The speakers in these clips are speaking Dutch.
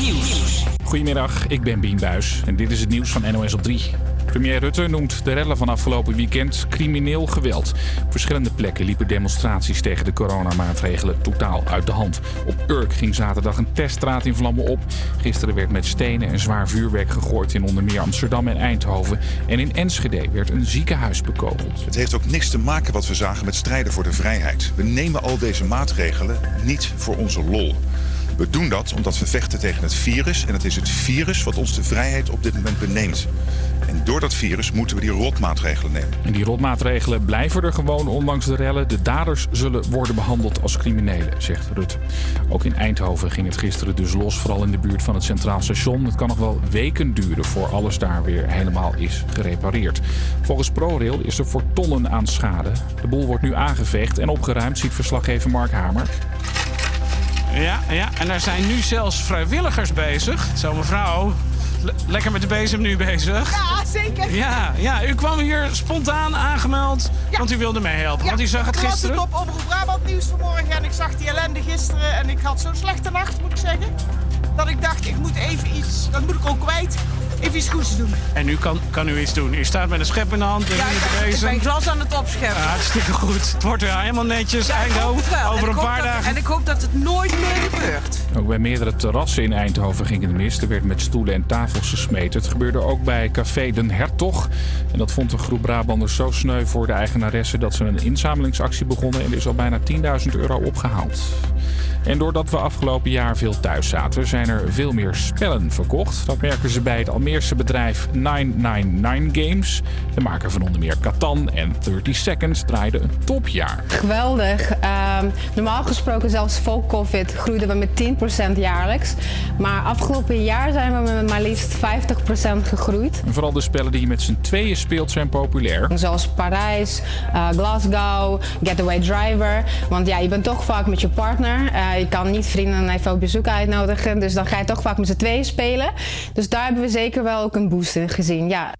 Nieuws. Goedemiddag, ik ben Bien Buis en dit is het nieuws van NOS op 3. Premier Rutte noemt de rellen van afgelopen weekend crimineel geweld. Op verschillende plekken liepen demonstraties tegen de coronamaatregelen totaal uit de hand. Op Urk ging zaterdag een teststraat in vlammen op. Gisteren werd met stenen en zwaar vuurwerk gegooid in onder meer Amsterdam en Eindhoven. En in Enschede werd een ziekenhuis bekogeld. Het heeft ook niks te maken wat we zagen met strijden voor de vrijheid. We nemen al deze maatregelen niet voor onze lol. We doen dat omdat we vechten tegen het virus. En het is het virus wat ons de vrijheid op dit moment beneemt. En door dat virus moeten we die rotmaatregelen nemen. En die rotmaatregelen blijven er gewoon ondanks de rellen. De daders zullen worden behandeld als criminelen, zegt Rutte. Ook in Eindhoven ging het gisteren dus los, vooral in de buurt van het Centraal Station. Het kan nog wel weken duren voor alles daar weer helemaal is gerepareerd. Volgens ProRail is er voor tonnen aan schade. De boel wordt nu aangeveegd en opgeruimd, ziet verslaggever Mark Hamer. Ja, ja, en daar zijn nu zelfs vrijwilligers bezig. Zo, mevrouw, le- lekker met de bezem nu bezig. Ja, zeker. Ja, ja, u kwam hier spontaan aangemeld, Ja. want u wilde meehelpen. want u zag het ik las gisteren. het op Omroep Brabant Nieuws vanmorgen en ik zag die ellende gisteren. En ik had zo'n slechte nacht, moet ik zeggen. Dat ik dacht, ik moet even iets, dat moet ik ook kwijt, even iets goeds doen. En nu kan, kan u iets doen. U staat met een schep in de hand en Ja, ik ben glas aan het opscheppen. Ja, hartstikke goed. Het wordt weer helemaal netjes. Ja, Eindhoven, over En een paar dat- dagen. En ik hoop dat het nooit meer gebeurt. Ook bij meerdere terrassen in Eindhoven ging het mis. Er werd met stoelen en tafels gesmeten. Het gebeurde ook bij Café Den Hertog. En dat vond een groep Brabanders zo sneu voor de eigenaresse... dat ze een inzamelingsactie begonnen en er is al bijna 10.000 euro opgehaald. En doordat we afgelopen jaar veel thuis zaten, zijn er veel meer spellen verkocht. Dat merken ze bij het Almeerse bedrijf 999 Games. De maker van onder meer Catan en 30 Seconds draaide een topjaar. Geweldig. Ehm, normaal gesproken, zelfs voor COVID, groeiden we met 10% jaarlijks. Maar afgelopen jaar zijn we met maar liefst 50% gegroeid. En vooral de spellen die je met z'n tweeën speelt zijn populair. Zoals Parijs, eh, Glasgow, Getaway Driver. Want ja, je bent toch vaak met je partner. Eh, je kan niet vrienden even op bezoek uitnodigen. Dus dan ga je toch vaak met z'n tweeën spelen. Dus daar hebben we zeker wel ook een boost gezien. Ja,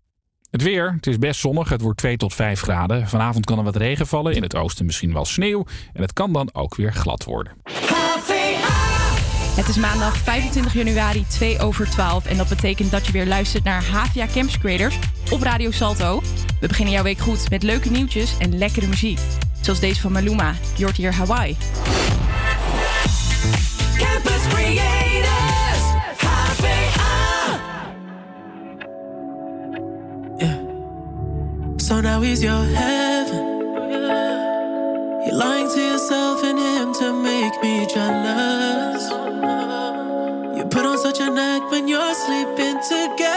Het weer, het is best zonnig. Het wordt 2 tot 5 graden. Vanavond kan er wat regen vallen. In het oosten misschien wel sneeuw. En het kan dan ook weer glad worden. Het is maandag 25 januari 2 over 12 en dat betekent dat je weer luistert naar Havia Campus Creators op Radio Salto. We beginnen jouw week goed met leuke nieuwtjes en lekkere muziek. Zoals deze van Maluma, je hoort hier Hawaii. Campus So now he's your heaven. You're lying to yourself and him to make me jealous. You put on such an act when you're sleeping together.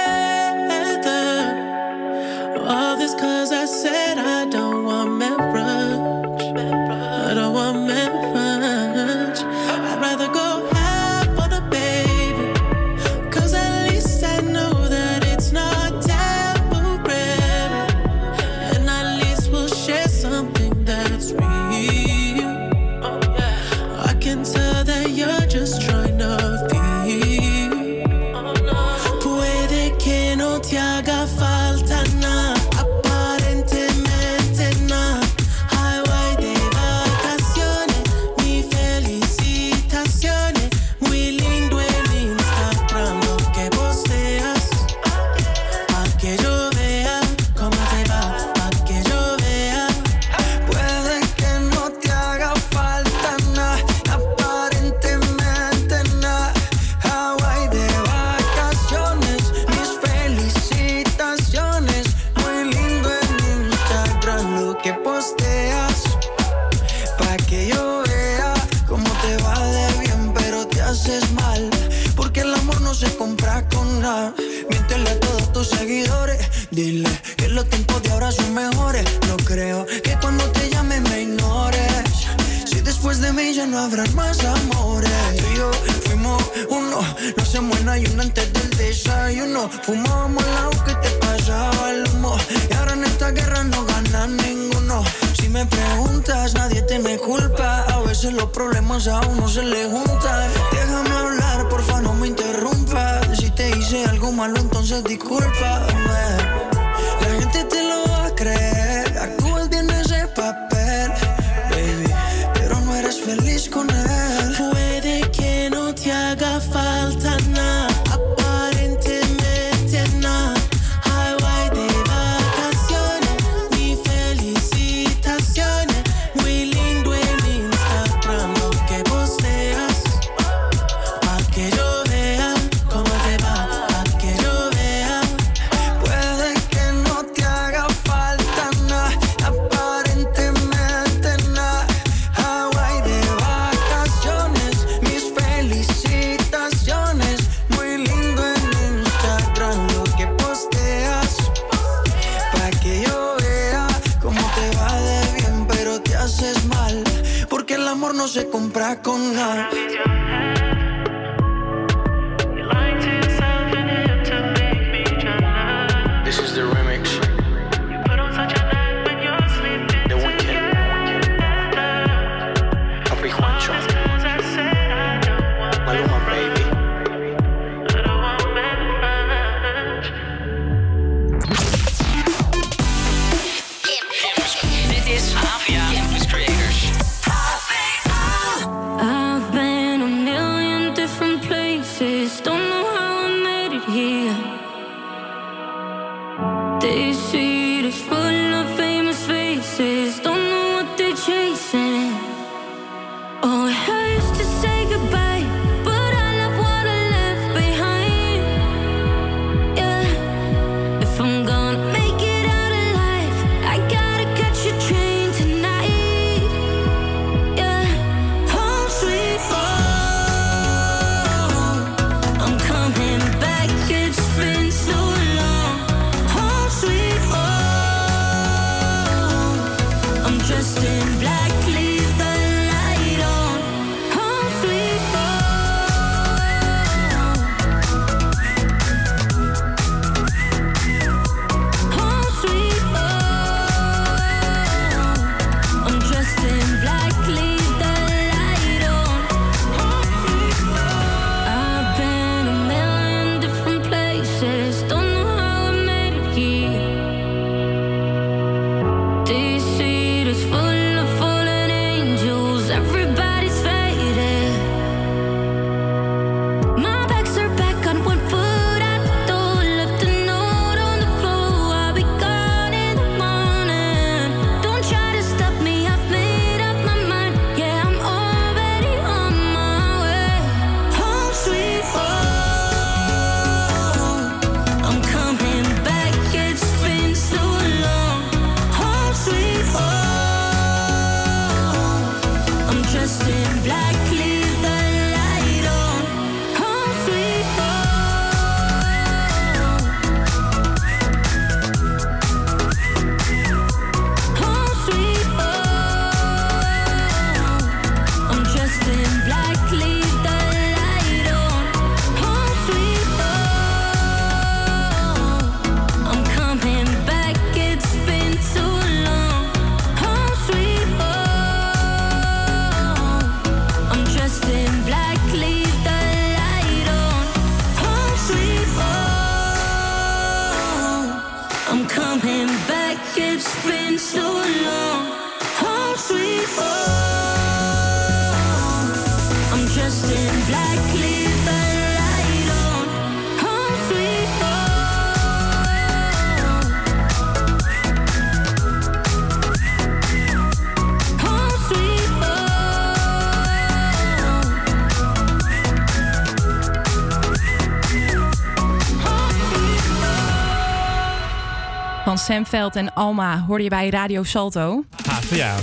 Van Sam Veld en Alma hoorde je bij Radio Salto. ja.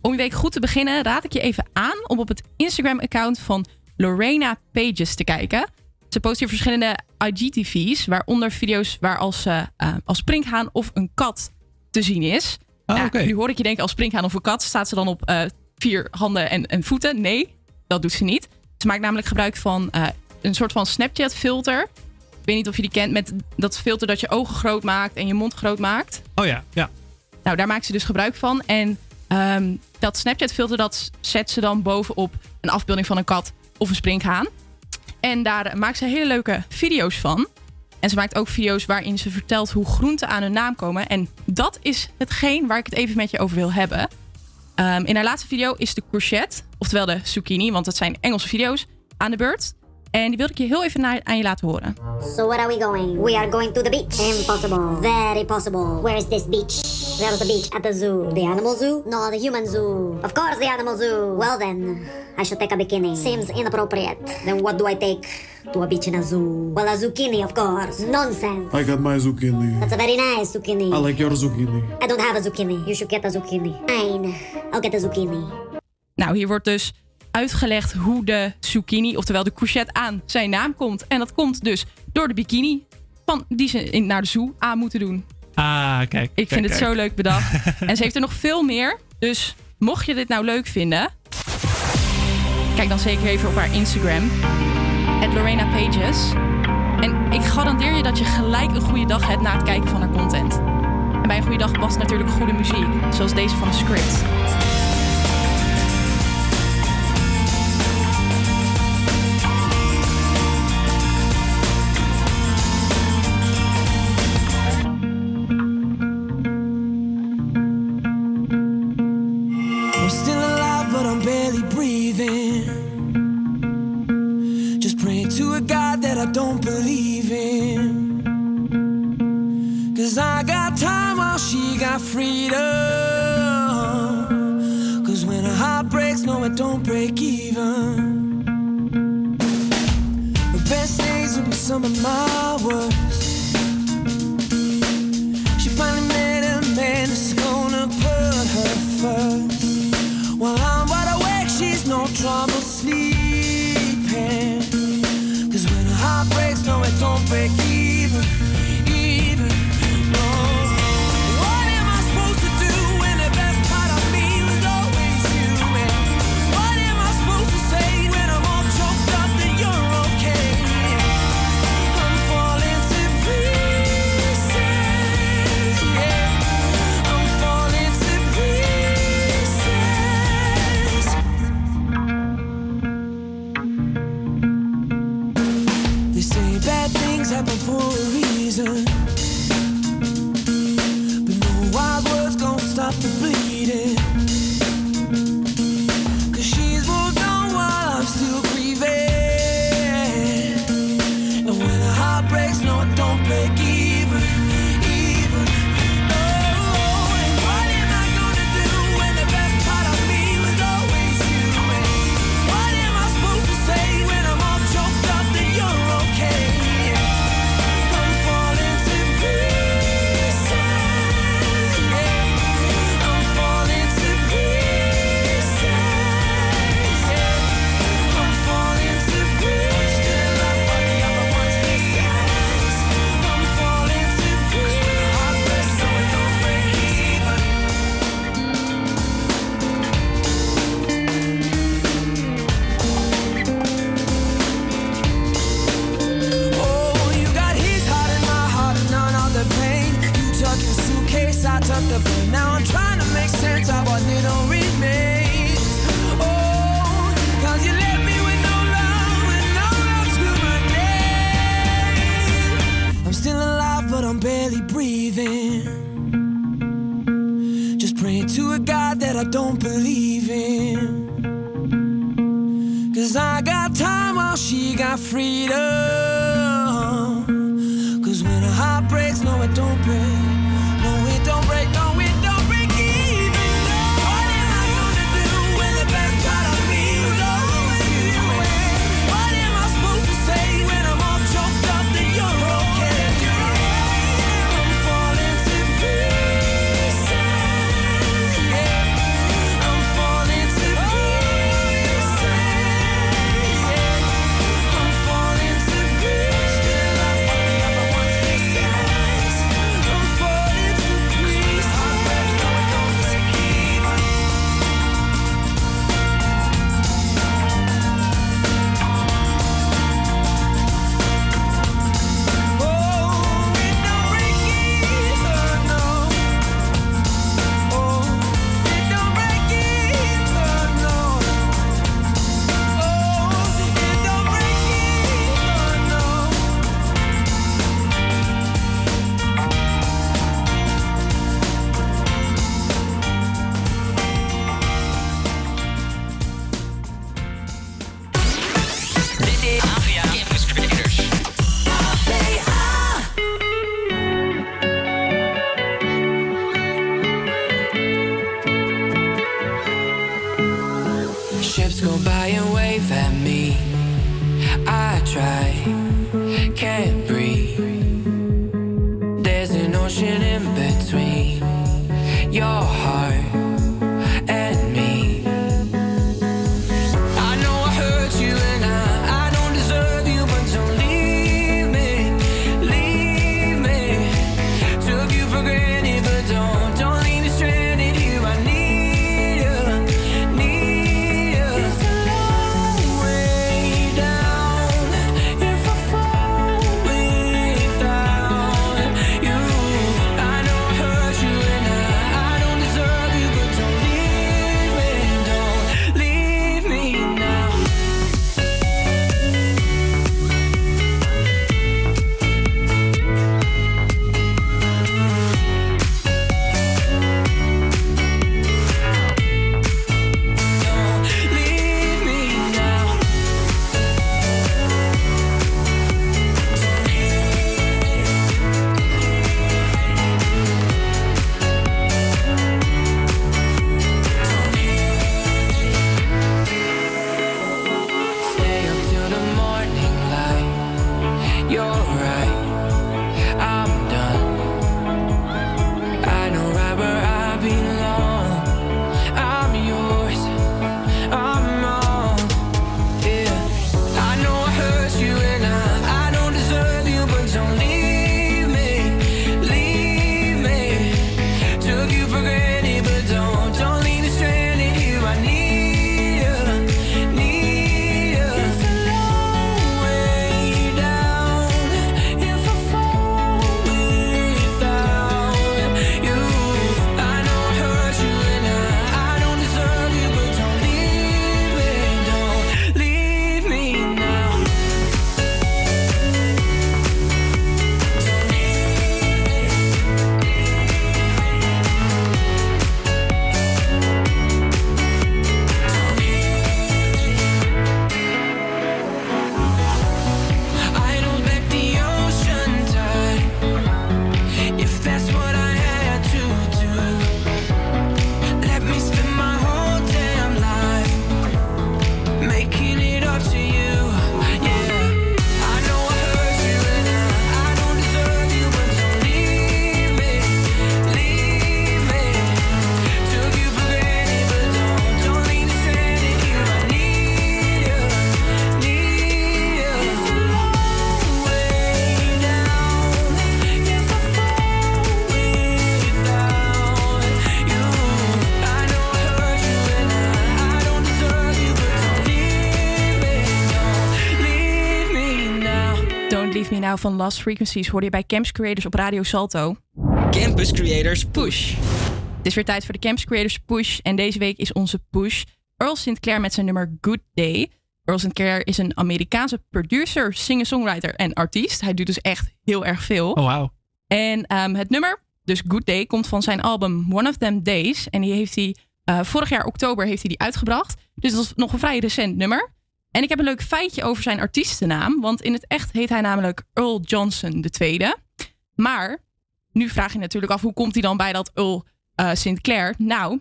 Om je week goed te beginnen raad ik je even aan om op het Instagram-account van Lorena Pages te kijken. Ze post hier verschillende IGTV's, waaronder video's waar als, eh, als springhaan of een kat te zien is. Nou, oké. Nu hoor ik je denken, als springhaan of een kat staat ze dan op eh, vier handen en, en voeten. Nee, dat doet ze niet. Ze maakt namelijk gebruik van een soort van Snapchat-filter. Ik weet niet of je die kent, met dat filter dat je ogen groot maakt en je mond groot maakt. Oh ja, ja. Nou, daar maakt ze dus gebruik van. En ehm, dat Snapchat-filter, dat zet ze dan bovenop een afbeelding van een kat of een sprinkhaan. En daar maakt ze hele leuke video's van. En ze maakt ook video's waarin ze vertelt hoe groenten aan hun naam komen. En dat is hetgeen waar ik het even met je over wil hebben. Ehm, in haar laatste video is de courgette, oftewel de zucchini, want het zijn Engelse video's, aan de beurt. En die wilde ik je heel even naar, aan je laten horen. So where are we going? We are going to the beach. Impossible. Very possible. Where is this beach? There's the beach at the zoo. The animal zoo? No, the human zoo. Of course, the animal zoo. Well then, I should take a bikini. Seems inappropriate. Then what do I take to a beach in a zoo? Well, a zucchini, of course. Nonsense. I got my zucchini. That's a very nice zucchini. I like your zucchini. I don't have a zucchini. You should get a zucchini. Fine. I'll get a zucchini. Nou, hier wordt dus uitgelegd hoe de zucchini, oftewel de courgette, aan zijn naam komt. En dat komt dus door de bikini van, die ze in, naar de zoo aan moeten doen. Ah, kijk. Ik vind het zo leuk bedacht. en ze heeft er nog veel meer. Dus mocht je dit nou leuk vinden, kijk dan zeker even op haar Instagram. Lorena Pages. En ik garandeer je dat je gelijk een goede dag hebt na het kijken van haar content. En bij een goede dag past natuurlijk goede muziek, zoals deze van de Script. Barely breathing. Just praying to a God that I don't believe in. Cause I got time while she got freedom. Cause when a heart breaks, no, it don't break even. The best days will be some of my work. break don't believe in. Cause I got time while she got freedom. Cause when a heart breaks, no, I don't Lost Frequencies hoor je bij Camps Creators op Radio Salto. Campus Creators Push. Het is weer tijd voor de Camps Creators Push. En deze week is onze push Earl St. Clair met zijn nummer Good Day. Earl St. Clair is een Amerikaanse producer, singer-songwriter en artiest. Hij doet dus echt heel erg veel. Oh, wauw. En ehm, het nummer, dus Good Day, komt van zijn album One of Them Days. En die heeft hij eh, vorig jaar oktober heeft hij die uitgebracht. Dus dat is nog een vrij recent nummer. En ik heb een leuk feitje over zijn artiestennaam. Want in het echt heet hij namelijk Earl Johnson II. Maar nu vraag je natuurlijk af, hoe komt hij dan bij dat Earl eh, St. Clair? Nou,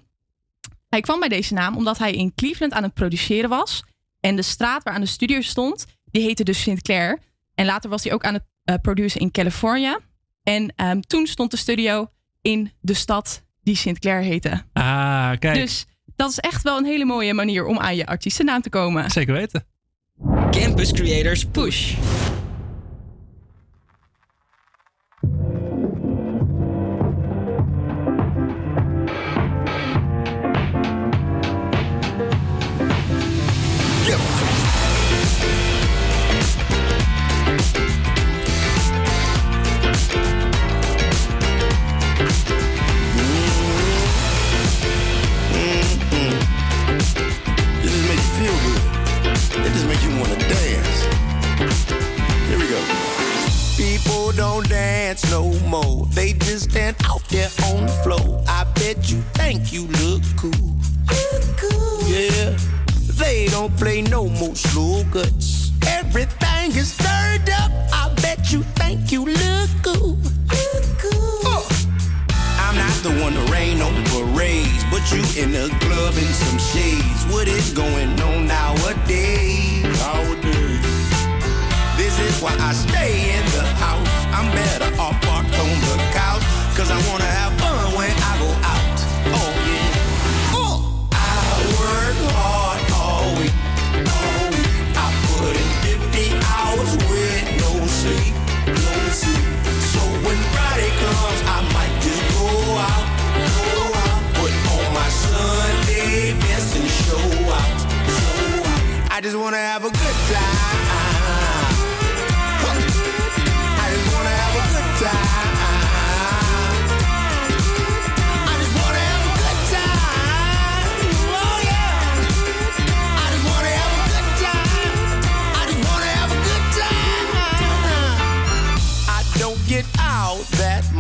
hij kwam bij deze naam omdat hij in Cleveland aan het produceren was. En de straat waar aan de studio stond, die heette dus St. Clair. En later was hij ook aan het uh, produceren in California. En ehm, toen stond de studio in de stad die St. Clair heette. Ah, kijk. Dus dat is echt wel een hele mooie manier om aan je artiestennaam te komen. Zeker weten. Campus Creators Push. Don't dance no more. They just stand out there on the floor. I bet you think you look cool. Yeah. They don't play no more slow guts. Everything is stirred up. I bet you think you look cool. Uh. I'm not the one to rain on parades, but you in the club in some shades. What is going on nowadays? Nowadays. Is why I stay in the house. I'm better off parked on the couch. Cause I wanna have fun when I go out. Oh yeah. Uh. I work hard all week. All week. I put in 50 hours with no sleep. No sleep. So when Friday comes, I might just go out. Go out. Put on my Sunday best and show out. Show out. I just wanna have a good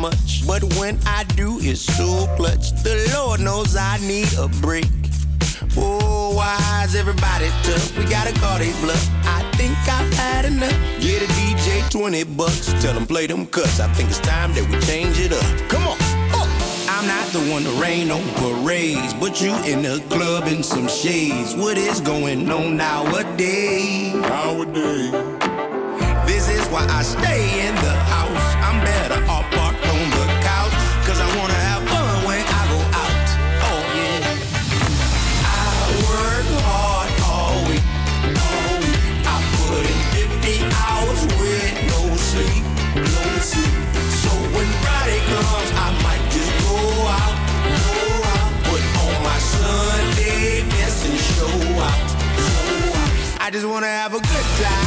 much, but when I do, it's so clutch. The Lord knows I need a break. Oh, why is everybody tough? We gotta call they bluff. I think I've had enough. Get a DJ 20 bucks. Tell them play them cuts. I think it's time that we change it up. Come on. Uh. I'm not the one to rain on parades, but you in the club in some shades. What is going on nowadays? Nowadays. This is why I stay in the house. I'm better off I just wanna have a good time.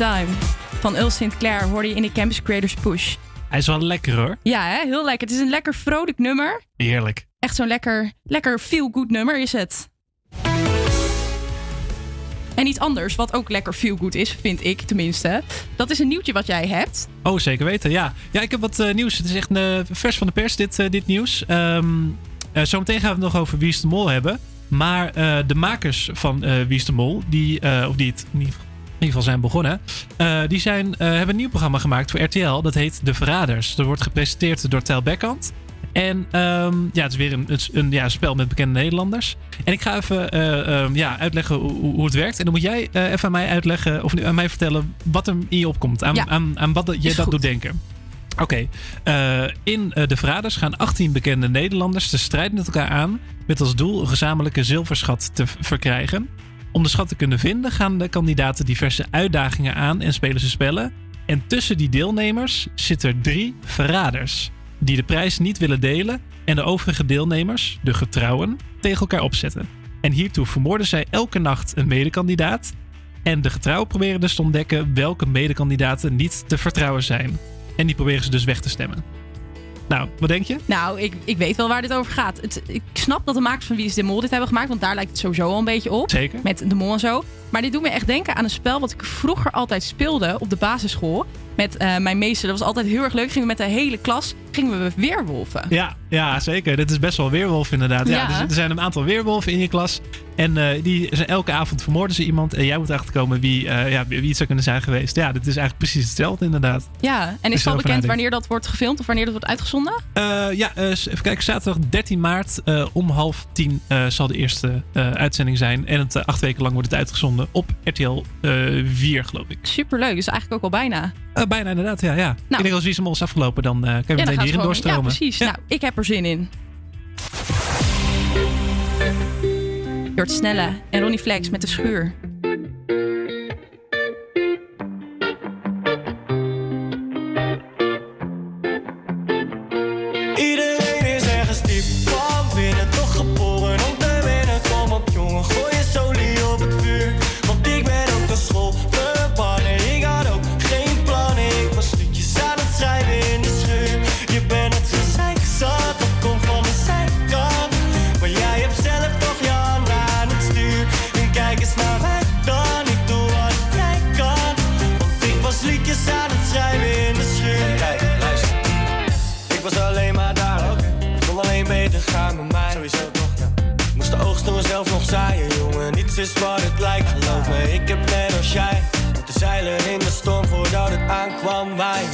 Time van Earl St. Clair hoorde je in de Campus Creators Push. Hij is wel lekker hoor. Ja, hè? heel lekker. Het is een lekker vrolijk nummer. Heerlijk. Echt zo'n lekker, lekker feel-good nummer is het. En iets anders, wat ook lekker feel good is, vind ik tenminste. Dat is een nieuwtje wat jij hebt. Oh, zeker weten, ja. Ja, ik heb wat eh, nieuws. Het is echt eh, vers van de pers, dit, eh, dit nieuws. Ehm eh, zometeen gaan we het nog over Wie is de Mol hebben. Maar de makers van Wie is de Mol, die, of die het in ieder, geval, in ieder geval zijn begonnen... eh, die zijn, eh, hebben een nieuw programma gemaakt voor RTL. Dat heet De Verraders. Dat wordt gepresenteerd door Tel Bekkant. En ehm, ja, het is weer een, een, een, ja, spel met bekende Nederlanders. En ik ga even eh, ehm, ja, uitleggen hoe, hoe het werkt. En dan moet jij even aan mij uitleggen, of aan mij vertellen wat er in je opkomt. Aan, Ja. aan, aan wat je dat goed. doet denken. Oké, in de Verraders gaan 18 bekende Nederlanders de strijd met elkaar aan. Met als doel een gezamenlijke zilverschat te verkrijgen. Om de schat te kunnen vinden gaan de kandidaten diverse uitdagingen aan en spelen ze spellen. En tussen die deelnemers zitten er drie verraders. Die de prijs niet willen delen en de overige deelnemers, de getrouwen, tegen elkaar opzetten. En hiertoe vermoorden zij elke nacht een medekandidaat. En de getrouwen proberen dus te ontdekken welke medekandidaten niet te vertrouwen zijn. En die proberen ze dus weg te stemmen. Nou, wat denk je? Nou, ik, ik weet wel waar dit over gaat. Het, ik snap dat de makers van Wie is de Mol dit hebben gemaakt, want daar lijkt het sowieso al een beetje op. Zeker. Met de mol en zo. Maar dit doet me echt denken aan een spel wat ik vroeger altijd speelde op de basisschool. Met eh, mijn meester. Dat was altijd heel erg leuk. Gingen we met de hele klas gingen we weerwolven. Ja, ja, zeker. Dit is best wel weerwolf inderdaad. Ja, Ja. dus er zijn een aantal weerwolven in je klas. En eh, die zijn elke avond vermoorden ze iemand. En jij moet achterkomen wie, eh, ja, wie het zou kunnen zijn geweest. Ja, dit is eigenlijk precies hetzelfde inderdaad. Ja, en is al bekend nadenkt. wanneer dat wordt gefilmd of wanneer dat wordt uitgezonden? Ja, even kijken. Zaterdag 13 maart om half tien zal de eerste uitzending zijn. En het, acht weken lang wordt het uitgezonden op RTL eh 4, geloof ik. Superleuk, dus eigenlijk ook al bijna. Eh, bijna inderdaad, ja. ja. Ik denk als Wie is afgelopen, dan eh kan je Ja, meteen hierin doorstromen. Ja, precies. Nou, ik heb er zin in. Jort Snelle en Ronnie Flex met de schuur. Is wat het lijkt, geloof me. Ik heb net als jij moeten zeilen in de storm voordat het aankwam. Wij,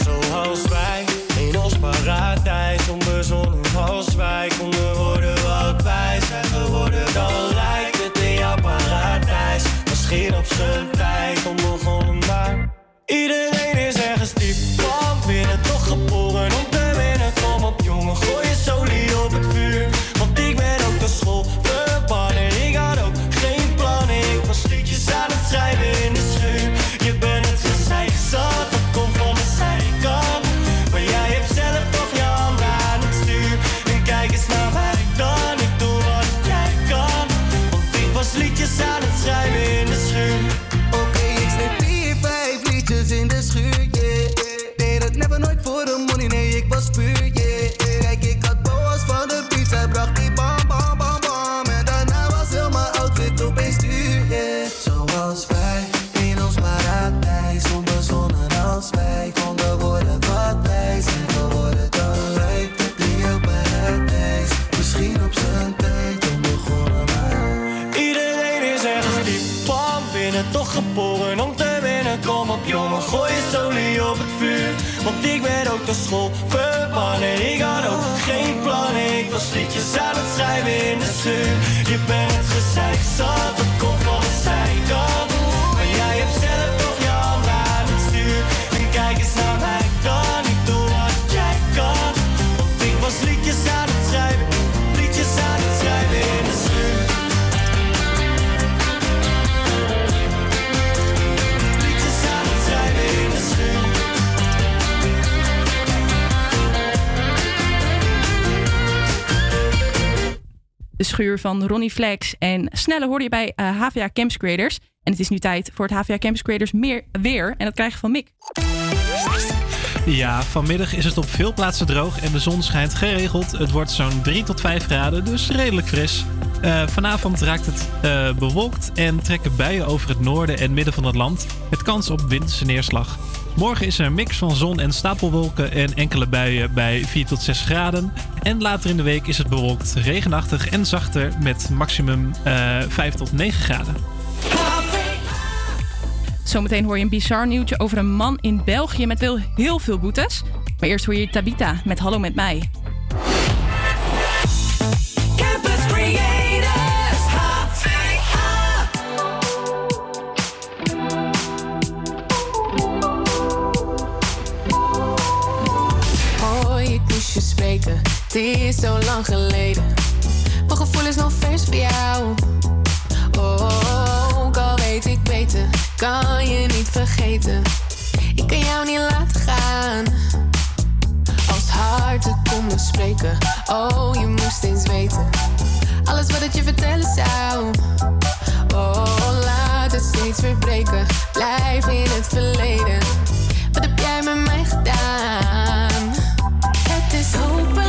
schuur van Ronnie Flex. En snelle hoor je bij eh, HVA Campus Creators. En het is nu tijd voor het HVA Campus Creators meer, weer. En dat krijg je van Mick. Ja, vanmiddag is het op veel plaatsen droog en de zon schijnt geregeld. Het wordt zo'n 3 tot 5 graden, dus redelijk fris. Eh, vanavond raakt het eh, bewolkt en trekken buien over het noorden en midden van het land. Met kans op winterse neerslag. Morgen is er een mix van zon en stapelwolken en enkele buien bij 4 tot 6 graden. En later in de week is het bewolkt, regenachtig en zachter met maximum eh 5 tot 9 graden. Zometeen hoor je een bizar nieuwtje over een man in België met wel heel veel boetes. Maar eerst hoor je Tabita met Hallo met mij. Spreken. Het is zo lang geleden. Mijn gevoel is nog vers voor jou. Oh, ook al weet ik beter, kan je niet vergeten. Ik kan jou niet laten gaan. Als harten konden spreken. Oh, je moest eens weten. Alles wat ik je vertellen zou. Oh, laat het steeds verbreken. Blijf in het verleden. Wat heb jij met mij gedaan? Het is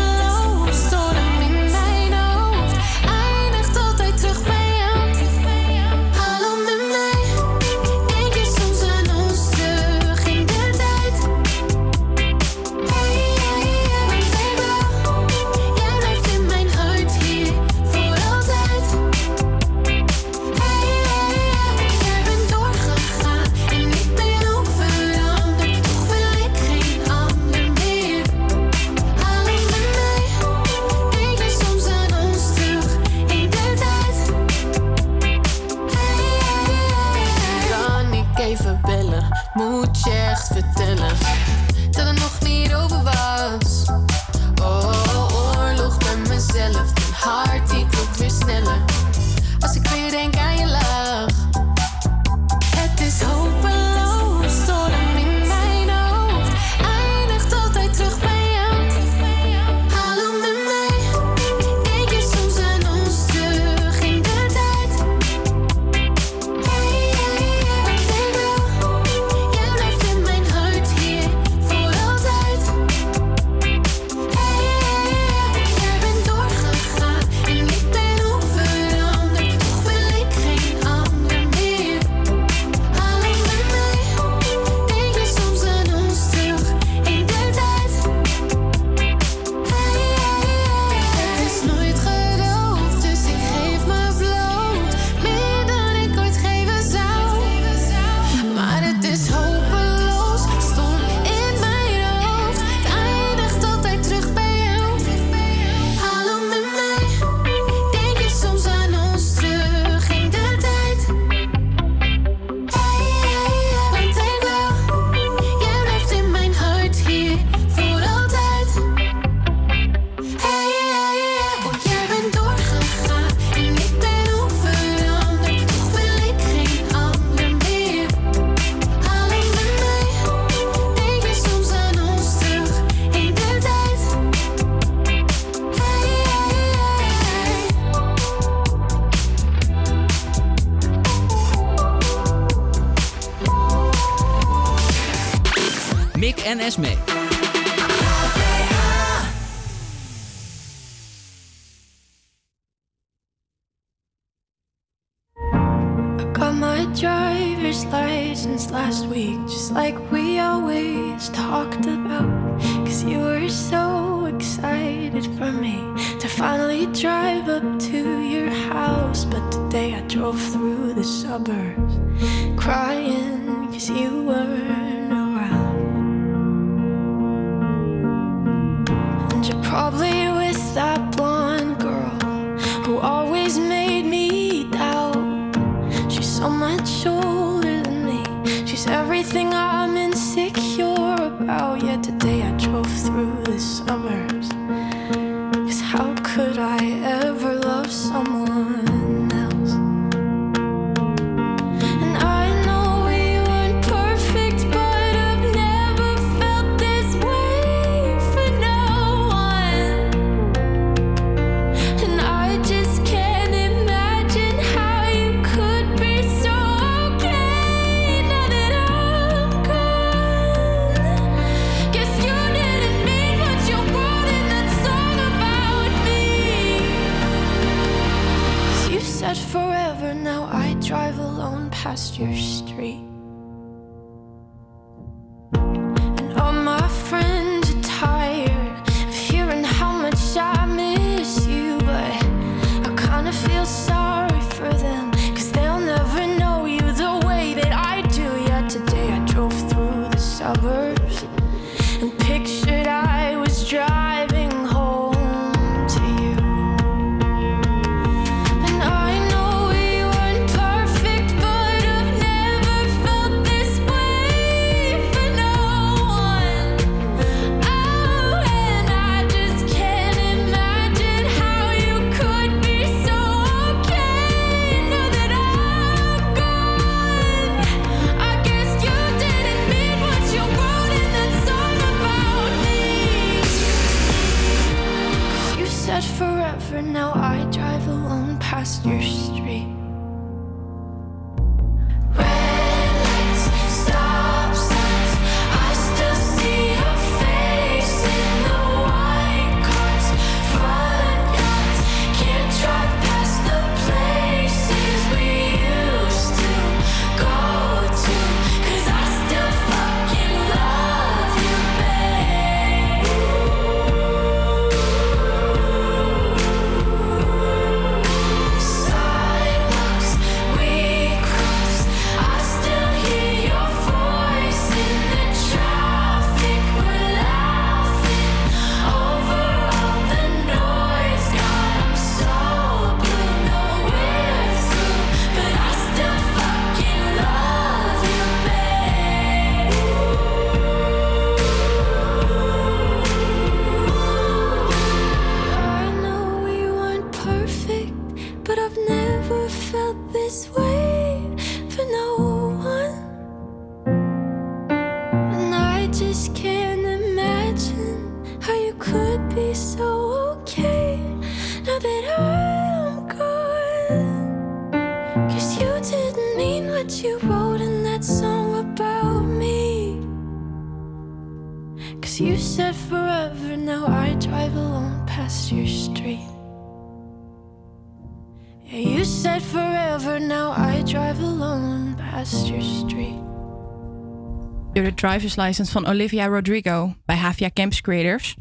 driver's license van Olivia Rodrigo bij Havia Camps Creators.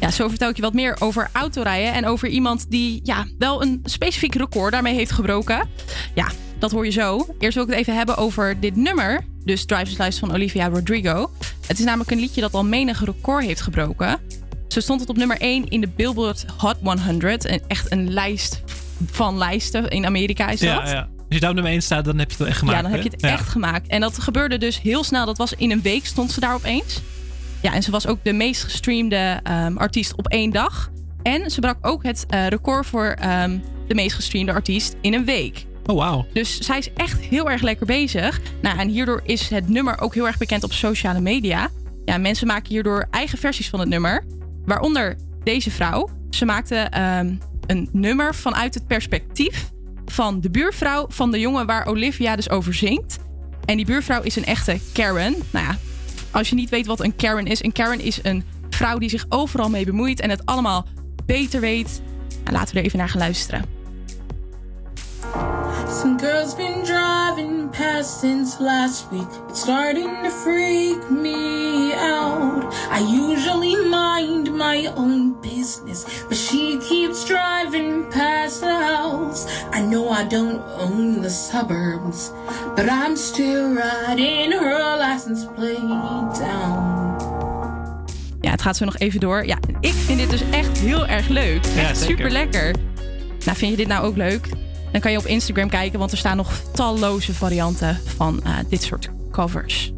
Ja, zo vertel ik je wat meer over autorijden en over iemand die ja, wel een specifiek record daarmee heeft gebroken. Ja, dat hoor je zo. Eerst wil ik het even hebben over dit nummer, dus Driver's License van Olivia Rodrigo. Het is namelijk een liedje dat al menig record heeft gebroken. Zo stond het op nummer 1 in de Billboard Hot 100. En echt een lijst van lijsten in Amerika is dat. Ja, ja. Als je daar op nummer 1 staat, dan heb je het wel echt gemaakt. Ja, dan heb je het hè? echt gemaakt. En dat gebeurde dus heel snel. Dat was in een week stond ze daar opeens. Ja, en ze was ook de meest gestreamde ehm, artiest op één dag. En ze brak ook het eh, record voor ehm, de meest gestreamde artiest in een week. Oh, wauw. Dus zij is echt heel erg lekker bezig. Nou, en hierdoor is het nummer ook heel erg bekend op sociale media. Ja, mensen maken hierdoor eigen versies van het nummer. Waaronder deze vrouw. Ze maakte ehm, een nummer vanuit het perspectief van de buurvrouw van de jongen waar Olivia dus over zingt. En die buurvrouw is een echte Karen. Nou ja, als je niet weet wat een Karen is. Een Karen is een vrouw die zich overal mee bemoeit en het allemaal beter weet. Nou, laten we er even naar gaan luisteren. Some girls been driving past since last week. It's starting to freak me out. I usually mind my own business, but she keeps driving past the house. I know I don't own the suburbs, but I'm still riding her license plate down. Ja, het gaat zo nog even door. Ja, ik vind dit dus echt heel erg leuk. Ja, Echt zeker. super lekker. Nou, vind je dit nou ook leuk? Dan kan je op Instagram kijken, want er staan nog talloze varianten van eh, dit soort covers.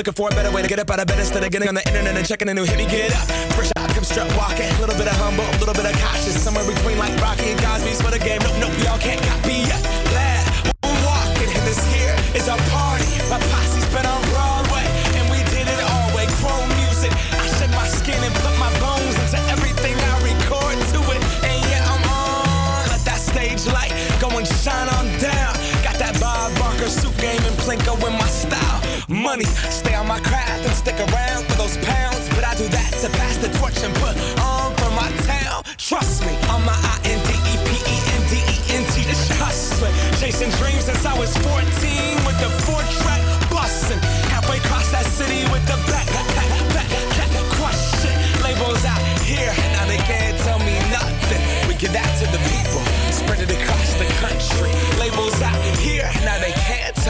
Looking for a better way to get up out of bed instead of getting on the internet and checking a new hit. Me get up. Fresh out, come strut walking. A little bit of humble, a little bit of cautious. Somewhere between like Rocky and Cosby's for the game. Nope, nope, y'all can't copy yet. Money, stay on my craft and stick around for those pounds. But I do that to pass the torch and put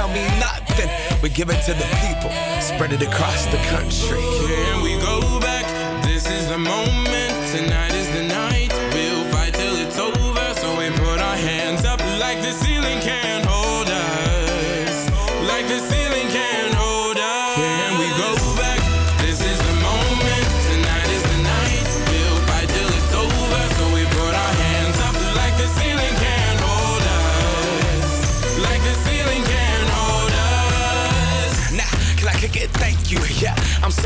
tell me nothing. We give it to the people, spread it across the country. Can we go back? This is the moment. Tonight is the night.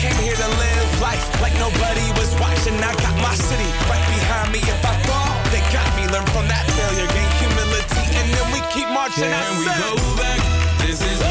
We came here to live life like nobody was watching. I got my city right behind me. If I fall, they got me. Learn from that failure, gain humility, and then we keep marching. I Can we said- go back? This is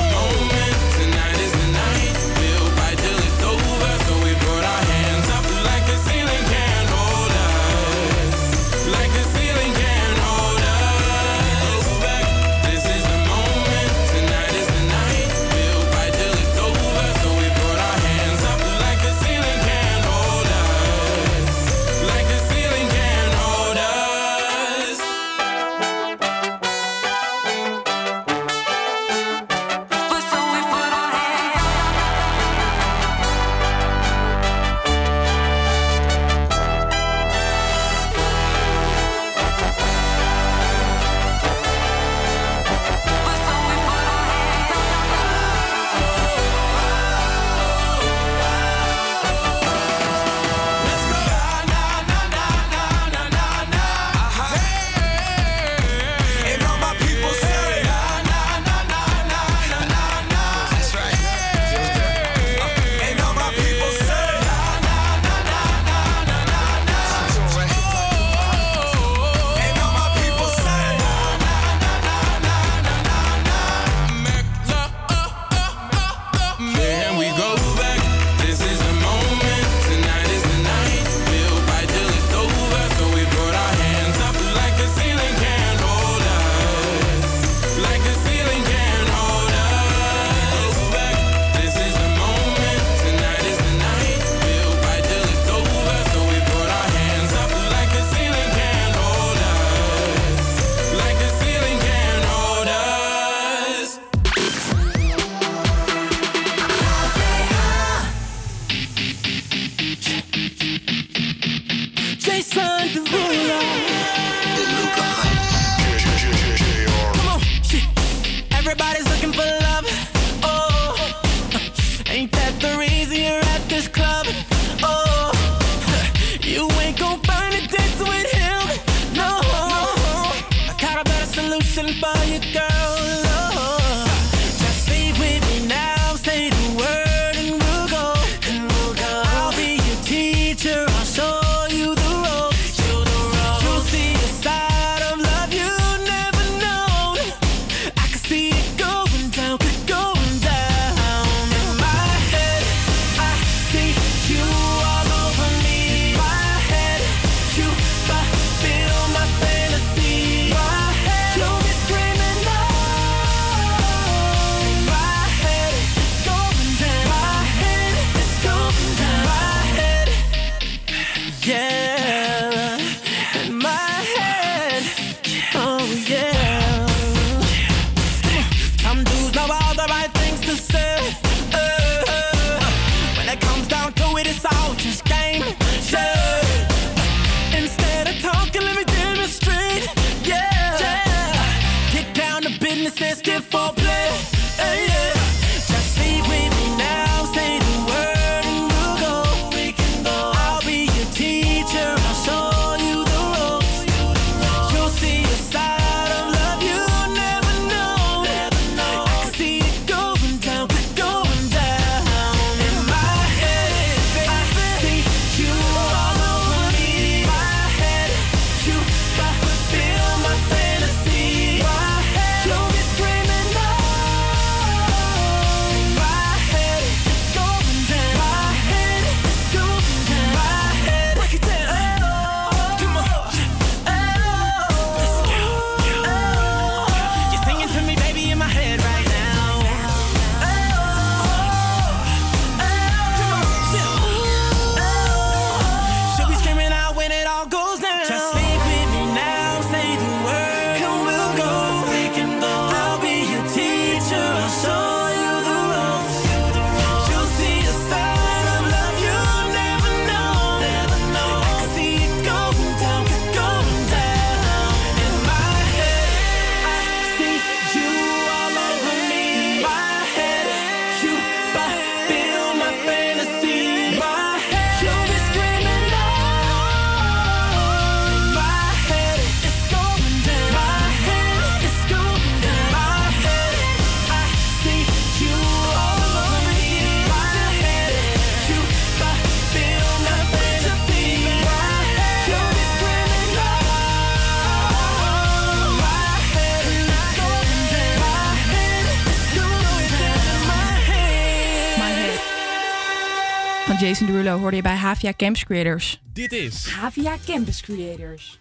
Jason Derulo hoorde je bij Havia Camps Creators. Dit is Havia Campus Creators.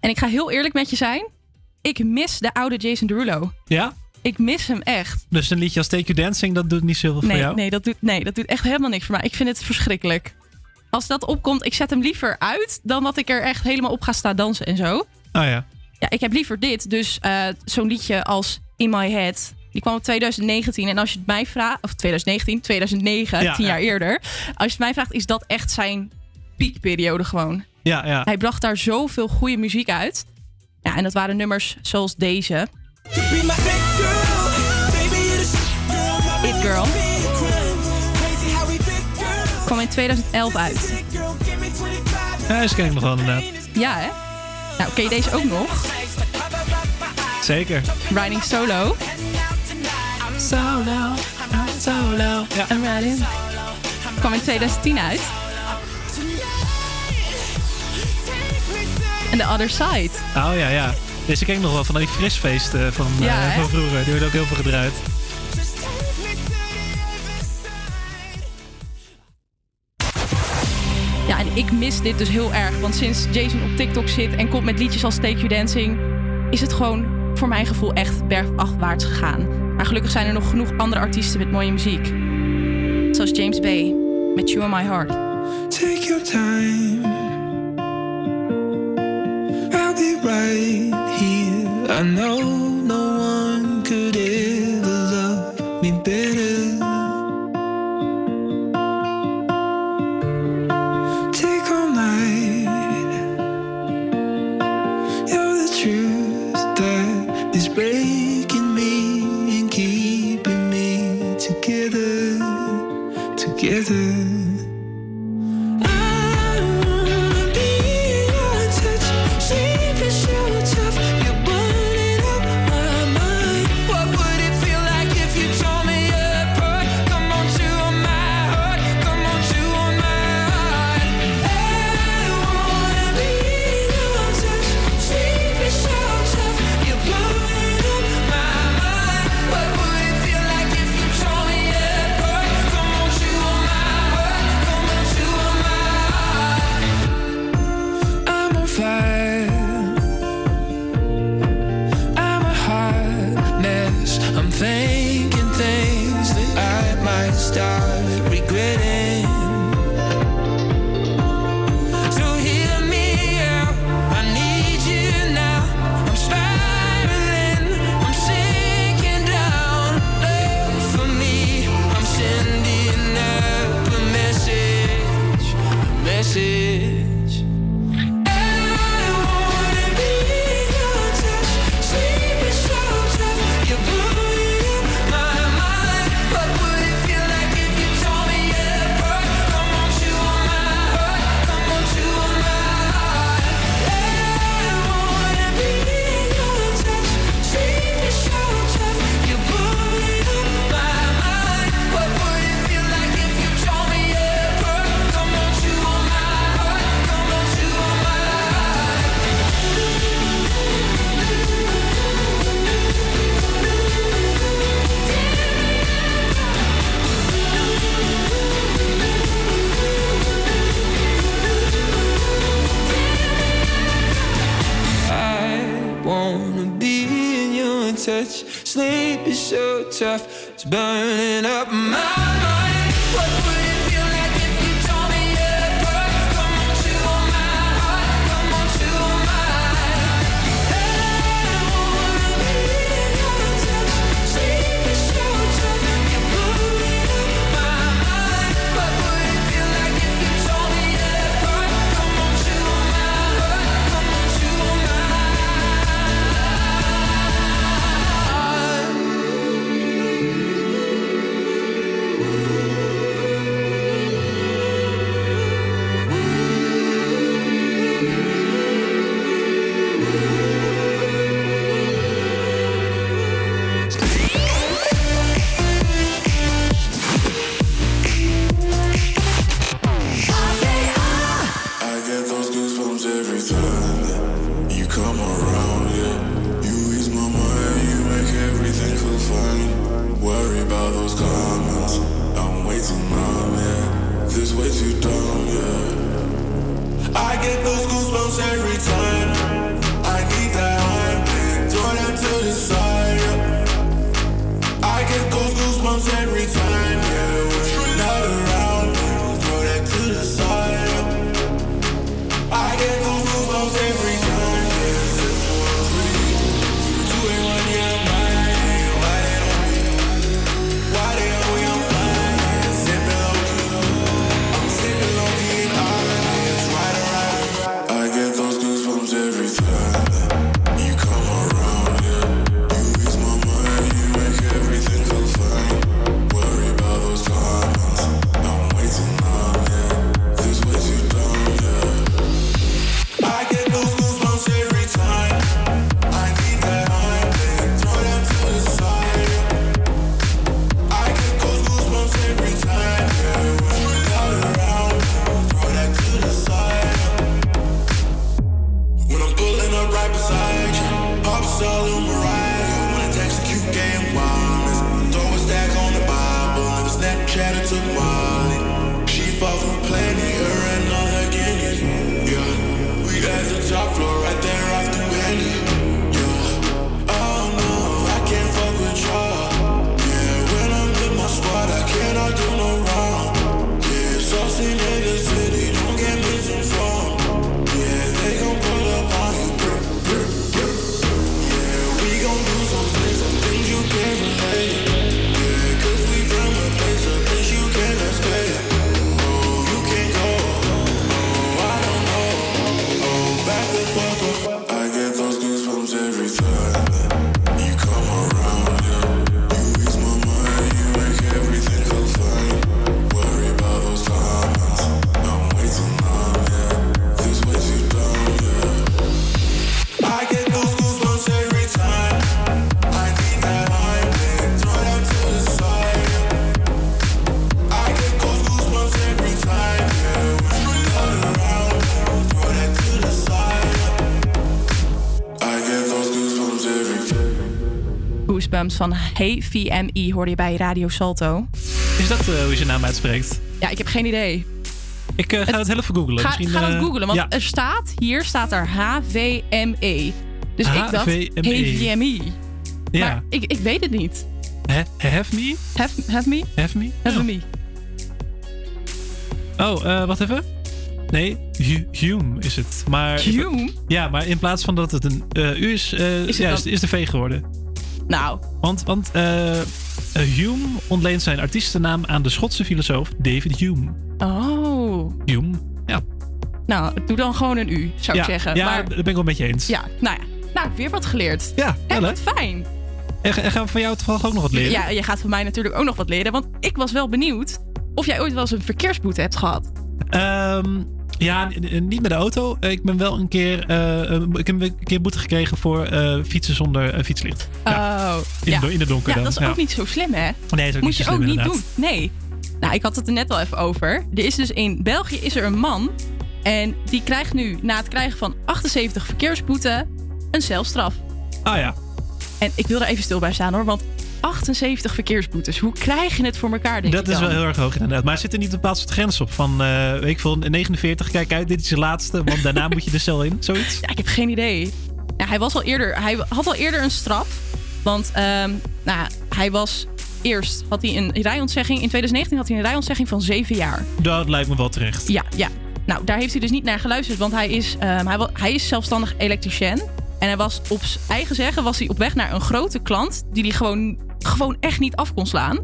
En ik ga heel eerlijk met je zijn. Ik mis de oude Jason Derulo. Ja? Ik mis hem echt. Dus een liedje als Take You Dancing, dat doet niet zoveel voor Nee, jou? nee, dat doet, nee, dat doet echt helemaal niks voor mij. Ik vind het verschrikkelijk. Als dat opkomt, ik zet hem liever uit dan dat ik er echt helemaal op ga staan dansen en zo. Oh ja. Ja, ik heb liever dit. Dus eh, zo'n liedje als In My Head. Die kwam in 2019. En als je het mij vraagt... Of 2019, 2009, Ja, tien ja. jaar eerder. Als je het mij vraagt, is dat echt zijn piekperiode gewoon. Ja, ja. Hij bracht daar zoveel goede muziek uit. Ja, en dat waren nummers zoals deze. It Girl. Kwam in 2011 uit. Ja, deze ken ik nog wel inderdaad. Ja, hè? Nou, ken je deze ook nog? Zeker. Riding Solo. Solo, solo. Ja. I'm riding. Kwam in 2010 uit. En The Other Side. Oh ja, ja. Deze ken ik nog wel van die frisfeesten van, eh, Ja, hè? van vroeger. Die wordt ook heel veel gedraaid. Ja, en ik mis dit dus heel erg. Want sinds Jason op TikTok zit en komt met liedjes als Take You Dancing... is het gewoon voor mijn gevoel echt bergafwaarts gegaan. Maar gelukkig zijn er nog genoeg andere artiesten met mooie muziek. Zoals James Bay met You On My Heart. Take your time. I'll be right here. I know no one could ever love me better. Tough, it's burning Goosebumps van Hey VMI hoorde je bij Radio Salto. Is dat eh, hoe je zijn naam uitspreekt? Ja, ik heb geen idee. Ik eh, ga het heel even googlen. Ga, Misschien, ga dat eh, googlen, want ja. er staat, hier staat er HVME. Dus ik dacht, HVME. Hey VMI. Ja. Maar ik, ik weet het niet. He- have me? Have, have me? Have me? Have me. Oh, eh, wacht even. Nee, Hu- Hume is het. Maar, Hume? Ja, maar in plaats van dat het een U is, Is het ja, dan- is, is de V geworden. Nou, Want, want eh, eh, Hume ontleent zijn artiestennaam aan de Schotse filosoof David Hume. oh. Hume, ja. Nou, doe dan gewoon een U, zou ja, ik zeggen. Ja, maar, daar ben ik wel met je eens. ja, nou ja. Nou, weer wat geleerd. Ja, wel, hè? wat fijn. En, en gaan we van jou toevallig ook nog wat leren? Ja, je gaat van mij natuurlijk ook nog wat leren. Want ik was wel benieuwd of jij ooit wel eens een verkeersboete hebt gehad. Ehm, ja, niet met de auto. Eh, Ik ben wel een keer, eh, een- ik heb een keer boete gekregen voor eh, fietsen zonder eh, fietslicht. Oh, In, ja. de, in de donker Ja, dan. dat is Ja. ook niet zo slim, hè? Nee, dat is ook Moet je zo ook slim, niet doen. Nee. Nou, ik had het er net al even over. Er is dus in België is er een man. En die krijgt nu, na het krijgen van 78 verkeersboeten, een celstraf. Ah ja. En ik wil er even stil bij staan hoor. Want 78 verkeersboetes. Hoe krijg je het voor elkaar, denk Dat is wel heel erg hoog inderdaad. Maar zit er niet een bepaald soort grens op? Van, eh, weet ik veel, 49, kijk uit, dit is je laatste. Want daarna moet je de cel in, zoiets? Ja, ik heb geen idee. Ja, hij, was al eerder, hij had al eerder een straf. Want ehm, nou, hij was eerst had hij een rijontzegging. In 2019 had hij een rijontzegging van 7 jaar. Dat lijkt me wel terecht. Ja, ja. Nou, daar heeft hij dus niet naar geluisterd. Want hij is, ehm, hij, hij is zelfstandig elektricien. En hij was op eigen zeggen was hij op weg naar een grote klant. Die hij gewoon, gewoon echt niet af kon slaan.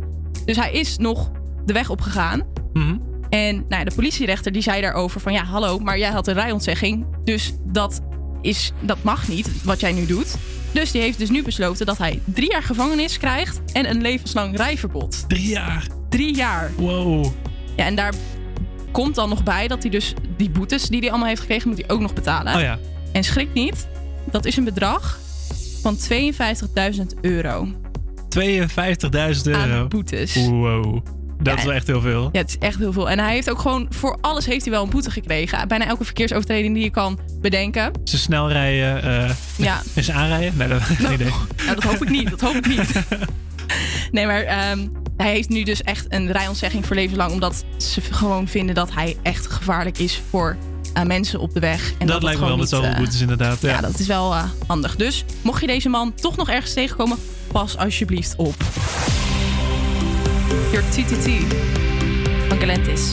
Dus hij is nog de weg opgegaan. Mhm. En nou ja, de politierechter die zei daarover van... ja, hallo, maar jij had een rijontzegging. Dus dat, is, dat mag niet, wat jij nu doet. Dus die heeft dus nu besloten dat hij drie jaar gevangenis krijgt... en een levenslang rijverbod. Drie jaar? Drie jaar. Wow. Ja, en daar komt dan nog bij dat hij dus die boetes die hij allemaal heeft gekregen... moet hij ook nog betalen. Oh ja. En schrik niet, dat is een bedrag van 52.000 euro. 52.000 euro. Aan boetes. Wow. Dat is wel echt heel veel. Ja, het is echt heel veel. En hij heeft ook gewoon voor alles heeft hij wel een boete gekregen. Bijna elke verkeersovertreding die je kan bedenken. Ze snel rijden. eh Ja. Is ze aanrijden? Nee, dat geen idee. Nou, dat hoop ik niet. Dat hoop ik niet. Nee, maar ehm, hij heeft nu dus echt een rijontzegging voor levenslang. Omdat ze gewoon vinden dat hij echt gevaarlijk is voor eh, mensen op de weg. En dat, het lijkt me wel met zoveel niet, eh, boetes inderdaad. Ja. Ja, dat is wel eh, handig. Dus mocht je deze man toch nog ergens tegenkomen, pas alsjeblieft op. Your TTT van Galantis.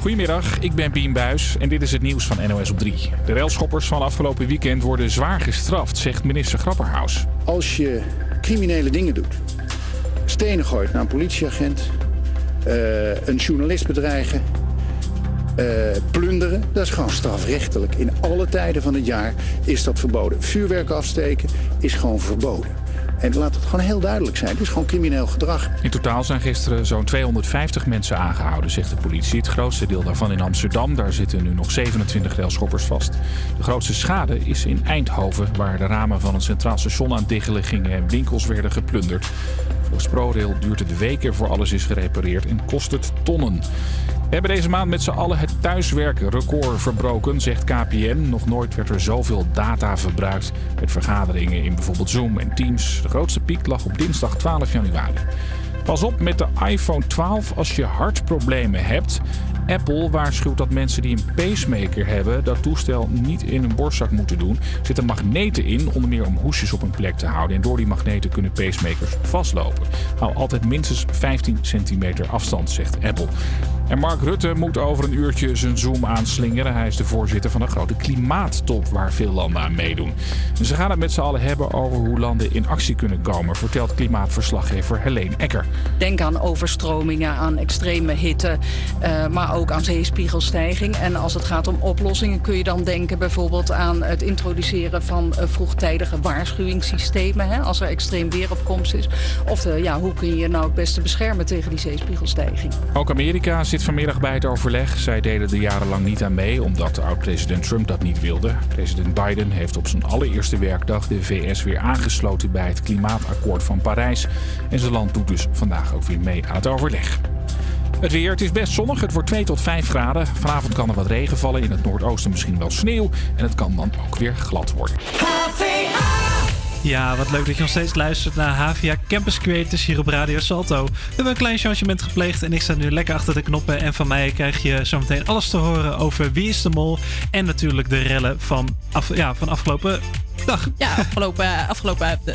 Goedemiddag, ik ben Bien Buis en dit is het nieuws van NOS op 3. De railschoppers van afgelopen weekend worden zwaar gestraft, zegt minister Grapperhaus. Als je criminele dingen doet, stenen gooit naar een politieagent, eh, een journalist bedreigen, eh, plunderen, dat is gewoon strafrechtelijk. In alle tijden van het jaar is dat verboden. Vuurwerk afsteken is gewoon verboden. En laat het gewoon heel duidelijk zijn. Het is gewoon crimineel gedrag. In totaal zijn gisteren zo'n 250 mensen aangehouden, zegt de politie. Het grootste deel daarvan in Amsterdam. Daar zitten nu nog 27 railschoppers vast. De grootste schade is in Eindhoven, waar de ramen van een centraal station aan diggelen gingen en winkels werden geplunderd. Volgens ProRail duurt het weken voor alles is gerepareerd en kost het tonnen. We hebben deze maand met z'n allen het thuiswerkrecord verbroken, zegt KPN. Nog nooit werd er zoveel data verbruikt met vergaderingen in bijvoorbeeld Zoom en Teams. De grootste piek lag op dinsdag 12 januari. Pas op met de iPhone 12 als je hartproblemen hebt. Apple waarschuwt dat mensen die een pacemaker hebben dat toestel niet in hun borstzak moeten doen. Er zitten magneten in, onder meer om hoesjes op een plek te houden. En door die magneten kunnen pacemakers vastlopen. Hou altijd minstens 15 centimeter afstand, zegt Apple. En Mark Rutte moet over een uurtje zijn Zoom aanslingeren. Hij is de voorzitter van een grote klimaattop waar veel landen aan meedoen. Ze gaan het met z'n allen hebben over hoe landen in actie kunnen komen, vertelt klimaatverslaggever Helene Ecker. Denk aan overstromingen, aan extreme hitte, eh, maar ook aan zeespiegelstijging. En als het gaat om oplossingen kun je dan denken bijvoorbeeld aan het introduceren van eh, vroegtijdige waarschuwingssystemen. Hè, als er extreem weer op komst is. Of de, ja, hoe kun je je nou het beste beschermen tegen die zeespiegelstijging. Ook Amerika zit vanmiddag bij het overleg. Zij deden er jarenlang niet aan mee, omdat oud-president Trump dat niet wilde. President Biden heeft op zijn allereerste werkdag de VS weer aangesloten bij het klimaatakkoord van Parijs. En zijn land doet dus vandaag ook weer mee aan het overleg. Het weer, het is best zonnig. Het wordt 2 tot 5 graden. Vanavond kan er wat regen vallen. In het noordoosten misschien wel sneeuw. En het kan dan ook weer glad worden. Ja, wat leuk dat je nog steeds luistert naar Havia Campus Creators hier op Radio Salto. We hebben een klein changement gepleegd en ik sta nu lekker achter de knoppen. En van mij krijg je zometeen alles te horen over Wie is de Mol. En natuurlijk de rellen van, af, ja, van afgelopen dag. Ja, afgelopen, afgelopen eh,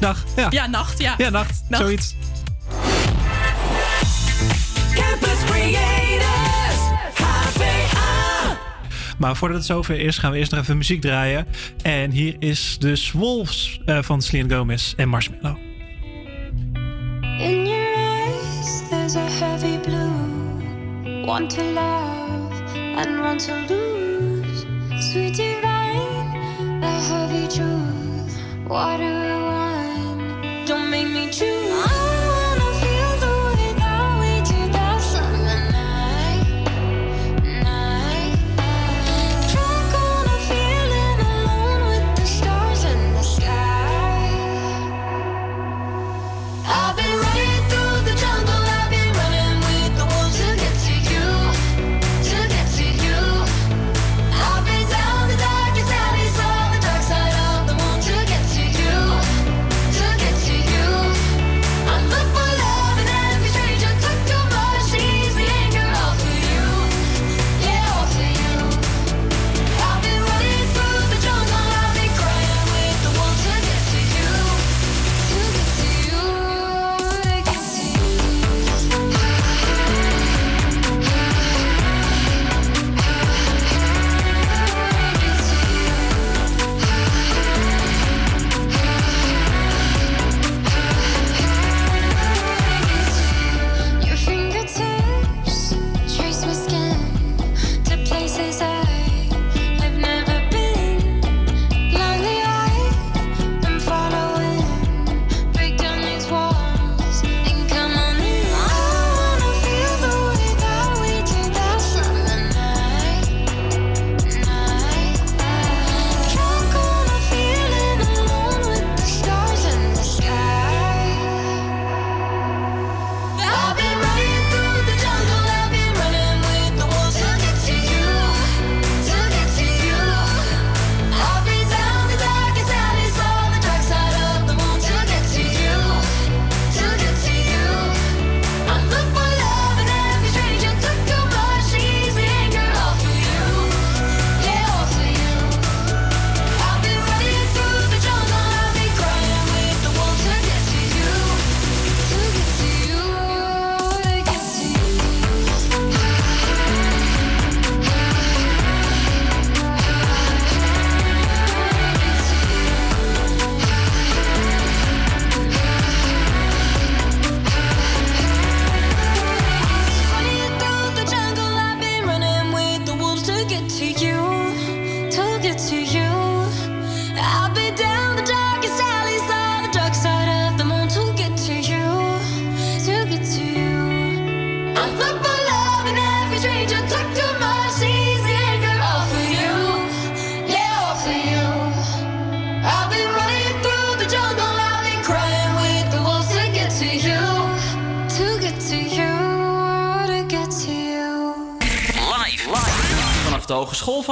dag. Ja. ja, nacht. Ja, Ja, nacht. Zoiets. Creators, HVA. Maar voordat het zover is, gaan we eerst nog even muziek draaien. En hier is dus Wolves eh, van Selena Gomez en Marshmallow. In your eyes, there's a heavy blue. Want to love and want to lose. Sweet divine, the heavy truth. Water and wine, don't make me choose.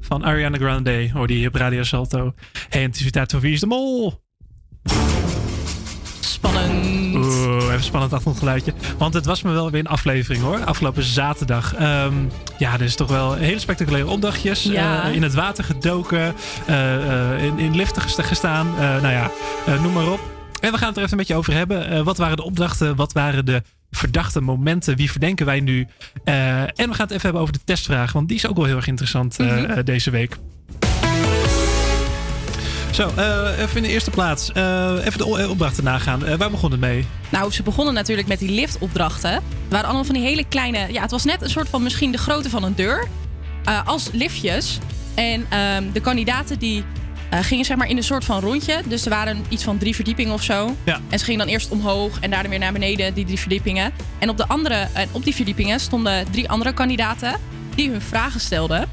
Van Ariana Grande hoorde je hier op Radio Salto. Hey, is voor Wie is de Mol? Spannend. Oeh, even spannend achtergrondgeluidje. Want het was me wel weer een aflevering hoor. Afgelopen zaterdag. Ehm, ja, dus toch wel hele spectaculaire opdrachtjes. Ja. Eh, in het water gedoken. eh, eh, in, in liften gesta- gestaan. Nou ja, noem maar op. En we gaan het er even een beetje over hebben. Wat waren de opdrachten? Wat waren de verdachte momenten? Wie verdenken wij nu? Eh, en we gaan het even hebben over de testvraag. Want die is ook wel heel erg interessant eh, Mhm. eh, deze week. Zo, even in de eerste plaats. even de opdrachten nagaan. Waar begon het mee? Nou, ze begonnen natuurlijk met die liftopdrachten. Het waren allemaal van die hele kleine... Ja, het was net een soort van misschien de grootte van een deur. als liftjes. En ehm, de kandidaten die eh, gingen zeg maar in een soort van rondje. Dus er waren iets van drie verdiepingen of zo. Ja. En ze gingen dan eerst omhoog en daarna weer naar beneden, die drie verdiepingen. En op, de andere, en op die verdiepingen stonden drie andere kandidaten die hun vragen stelden. Ja,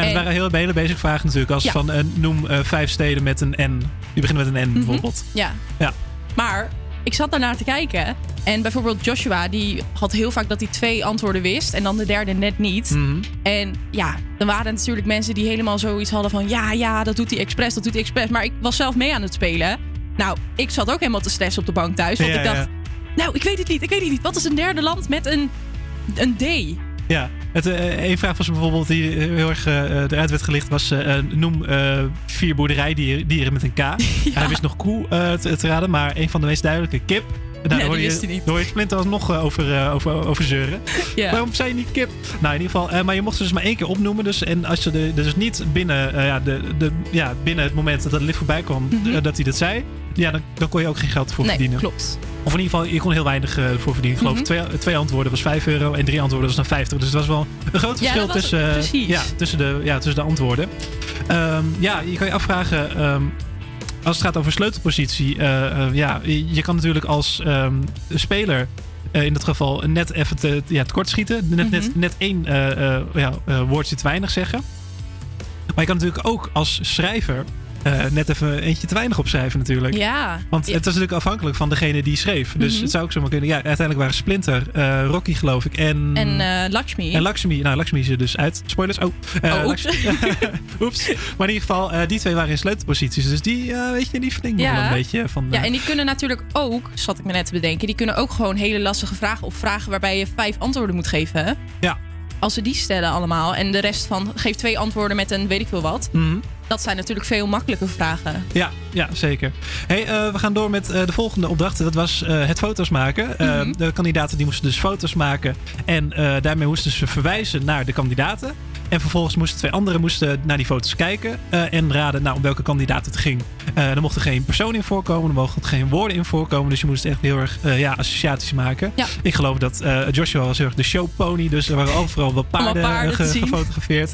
dat En- waren heel hele basic vragen natuurlijk. Als Ja. van eh, noem eh, vijf steden met een N. Die beginnen met een N bijvoorbeeld. Ja. Ja. Maar ik zat daarnaar te kijken. En bijvoorbeeld Joshua, die had heel vaak dat hij twee antwoorden wist. En dan de derde net niet. Mhm. En ja, dan waren er natuurlijk mensen die helemaal zoiets hadden van... Ja, ja, dat doet hij expres, dat doet hij expres. Maar ik was zelf mee aan het spelen. Nou, ik zat ook helemaal te stressen op de bank thuis. Want Ja, ik dacht, ja. nou, ik weet het niet, ik weet het niet. Wat is een derde land met een, een D? Ja, het, eh, een vraag was bijvoorbeeld die heel erg eh, eruit werd gelicht was... eh, eh, noem eh, vier boerderijdieren dieren met een K. Hij wist nog koe eh, te, te raden, maar een van de meest duidelijke, kip. Daar Nee, hoor die je, wist hij niet. hoor je Splinter alsnog eh, over, eh, over, over zeuren. Ja. Waarom zei je niet kip? Nou, in ieder geval, eh, maar je mocht ze dus maar één keer opnoemen. Dus, en als je de, dus niet binnen, ja, de, de, ja, binnen het moment dat het lift voorbij kwam, eh, dat hij dat zei... Ja, dan, dan kon je ook geen geld voor Mhm. Nee, verdienen. klopt. Of in ieder geval, je kon heel weinig eh, voor verdienen. Ik geloof Mhm. twee, twee antwoorden was 5 euro en drie antwoorden was dan 50. Dus het was wel een groot verschil was- tussen, ja, tussen, de, ja, tussen de antwoorden. Ehm, ja, je kan je afvragen... ehm, als het gaat over sleutelpositie, eh, eh, ja, je kan natuurlijk als ehm, speler eh, in dit geval net even te, ja, tekort schieten. Net, net, Mhm. net één ja, woordje te weinig zeggen. Maar je kan natuurlijk ook als schrijver eh, net even eentje te weinig opschrijven natuurlijk. Ja. Want Ja. het is natuurlijk afhankelijk van degene die schreef. Dus Mhm. het zou ook zomaar kunnen. Ja, uiteindelijk waren Splinter, eh, Rocky geloof ik en... En eh, Lakshmi. En Lakshmi. Nou, Lakshmi is er dus uit. Spoilers. Oh, Oh, oeps. Maar in ieder geval, die twee waren in sleutelposities. Dus die, weet je, die verdingen me wel een beetje van... ja, en die kunnen natuurlijk ook, zat ik me net te bedenken, die kunnen ook gewoon hele lastige vragen of vragen waarbij je vijf antwoorden moet geven. hè? Ja. Als ze die stellen allemaal en de rest van geef twee antwoorden met een weet ik veel wat. mhm. Dat zijn natuurlijk veel makkelijke vragen. Ja, ja, zeker. Hey, eh, we gaan door met eh, de volgende opdracht. Dat was eh, het foto's maken. Mhm. De kandidaten die moesten dus foto's maken. En daarmee moesten ze verwijzen naar de kandidaten. En vervolgens moesten twee anderen moesten naar die foto's kijken. eh, en raden nou, om welke kandidaat het ging. Eh er mochten geen persoon in voorkomen. Er mochten geen woorden in voorkomen. Dus je moest echt heel erg eh, ja, associaties maken. Ja. Ik geloof dat Joshua was heel erg de showpony. Dus er waren overal wel paarden, paarden ge- gefotografeerd.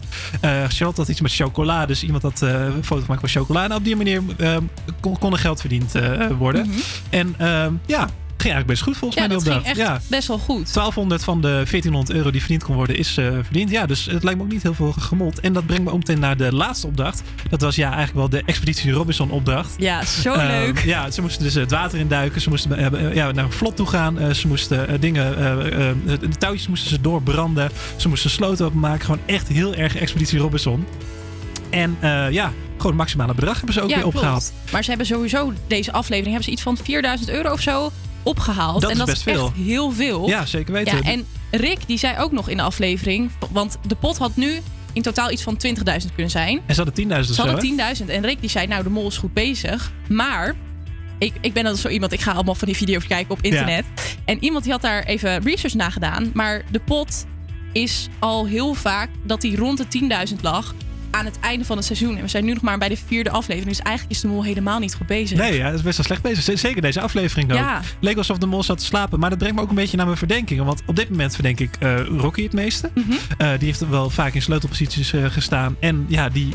Charlotte had iets met chocola. Dus iemand had een foto gemaakt van chocola. En op die manier eh, kon, kon er geld verdiend worden. Mhm. En ehm, ja, ging eigenlijk best goed volgens Ja, mij dat ging echt Ja. best wel goed. 1200 van de 1400 euro die verdiend kon worden is eh, verdiend. Ja, dus het lijkt me ook niet heel veel gemold. En dat brengt me ook meteen naar de laatste opdracht. Dat was ja eigenlijk wel de Expeditie Robinson opdracht. Ja, zo Eh, leuk. Ja, ze moesten dus het water induiken. Ze moesten eh, eh, ja, naar een vlot toe gaan. Eh, ze moesten eh, dingen, eh, eh, de touwtjes moesten ze doorbranden. Ze moesten sloten openmaken. Gewoon echt heel erg Expeditie Robinson. En eh, ja, gewoon het maximale bedrag hebben ze ook ja, weer klopt. opgehaald. Maar ze hebben sowieso deze aflevering hebben ze iets van 4000 euro of zo opgehaald. Dat en is dat best is veel. echt heel veel. Ja, zeker weten. Ja, en Rick die zei ook nog in de aflevering, want de pot had nu in totaal iets van 20.000 kunnen zijn. En ze hadden 10.000 of Ze hadden 10.000 en Rick die zei, nou de mol is goed bezig. Maar ik, ik ben dan zo iemand, ik ga allemaal van die video's kijken op internet. En iemand die had daar even research naar gedaan. Maar de pot is al heel vaak dat die rond de 10.000 lag aan het einde van het seizoen. En we zijn nu nog maar bij de vierde aflevering. Dus eigenlijk is de mol helemaal niet goed bezig. Nee, ja, dat is best wel slecht bezig. Zeker deze aflevering ook. Ja. Leek alsof de mol zat te slapen. Maar dat brengt me ook een beetje naar mijn verdenkingen. Want op dit moment verdenk ik eh, Rocky het meeste. Mhm. Eh, die heeft wel vaak in sleutelposities eh, gestaan. En ja, die,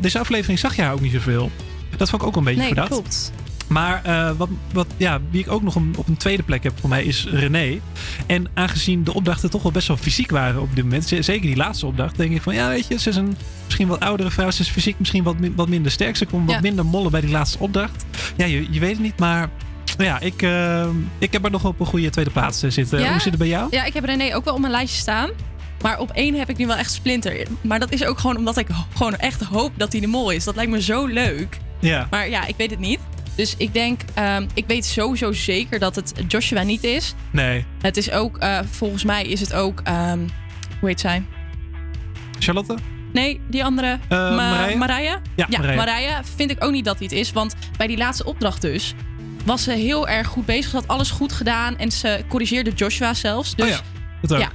deze aflevering zag je haar ook niet zoveel. Dat vond ik ook een beetje Nee, verdacht. klopt. Maar eh, wat, wat, ja, wie ik ook nog op een tweede plek heb voor mij is René. En aangezien de opdrachten toch wel best wel fysiek waren op dit moment. Zeker die laatste opdracht. Denk ik van ja weet je, ze is een misschien wat oudere vrouw. Ze is fysiek misschien wat, wat minder sterk. Ze kon wat minder mollen bij die laatste opdracht. Ja, je, je weet het niet. Maar ja, ik, eh, ik heb er nog op een goede tweede plaats eh, zitten. Ja? Hoe zit het bij jou? Ja, ik heb René ook wel op mijn lijstje staan. Maar op één heb ik nu wel echt Splinter. Maar dat is ook gewoon omdat ik gewoon echt hoop dat hij de mol is. Dat lijkt me zo leuk. Ja. Maar ja, ik weet het niet. Dus ik denk, ehm, ik weet sowieso zeker dat het Joshua niet is. Nee. Het is ook, eh, volgens mij is het ook, ehm, hoe heet zij? Charlotte? Nee, die andere. Eh, Ma- Marije? Marije? Ja, Marije. Marije vind ik ook niet dat hij het is. Want bij die laatste opdracht dus was ze heel erg goed bezig. Ze had alles goed gedaan. En ze corrigeerde Joshua zelfs. Dus oh ja, dat ook. ja,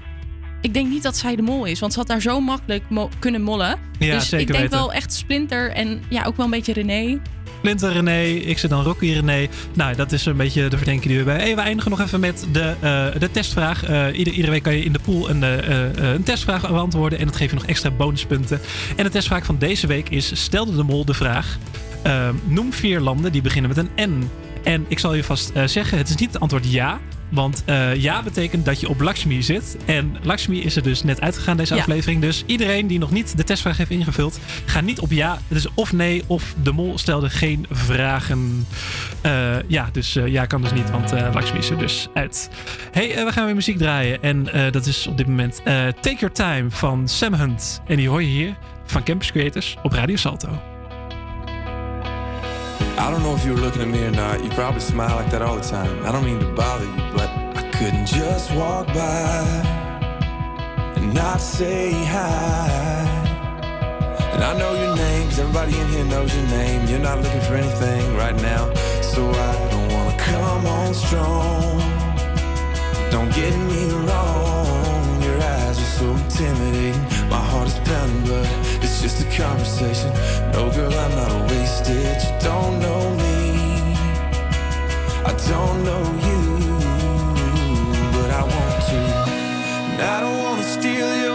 ik denk niet dat zij de mol is. Want ze had daar zo makkelijk mo- kunnen mollen. Ja, dus zeker ik denk weten. wel echt Splinter. En ja, ook wel een beetje René. Splinter René, ik zit dan Rocky René. Nou, dat is een beetje de verdenking die we hebben. We eindigen nog even met de, eh, de testvraag. Eh, ieder, iedere week kan je in de pool een, eh, een testvraag beantwoorden. En dat geeft je nog extra bonuspunten. En de testvraag van deze week is... Stelde de mol de vraag... noem vier landen die beginnen met een N. En ik zal je vast zeggen, het is niet het antwoord ja. Want eh, ja betekent dat je op Lakshmi zit. En Lakshmi is er dus net uitgegaan deze Ja. aflevering. Dus iedereen die nog niet de testvraag heeft ingevuld, ga niet op ja. Het is of nee of de mol stelde geen vragen. Eh, ja, dus eh, ja kan dus niet, want Lakshmi is er dus uit. hey, we gaan weer muziek draaien. En dat is op dit moment Take Your Time van Sam Hunt. En die hoor je hier van Campus Creators op Radio Salto. I don't know if you were looking at me or not. You probably smile like that all the time. I don't mean to bother you, but I couldn't just walk by and not say hi. And I know your name, 'cause everybody in here knows your name. You're not looking for anything right now, so I don't wanna come on strong. Don't get me wrong, your eyes are so intimidating. My heart is pounding, but it's just a conversation. No, girl, I'm not wasted. You don't know me, I don't know you, but I want to. And I don't wanna steal your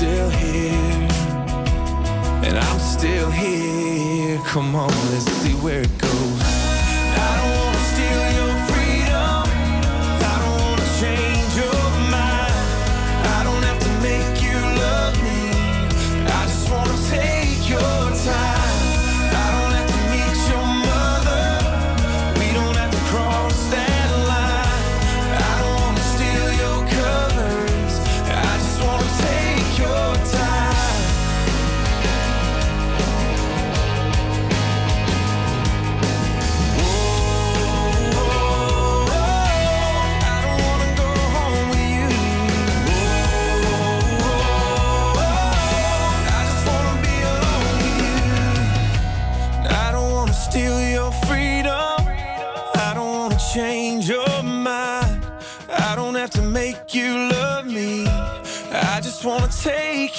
still here. And I'm still here. Come on, let's see where it goes. I don't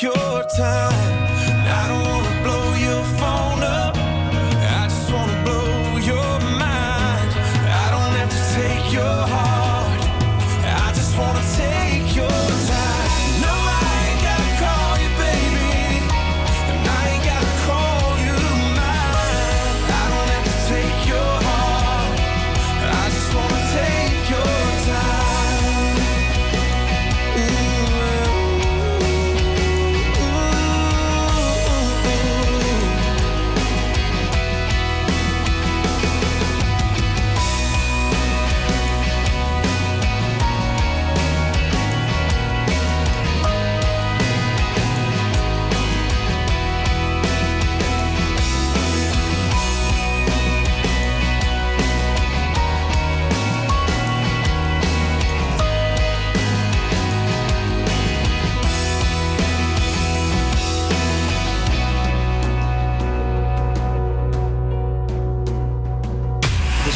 your time.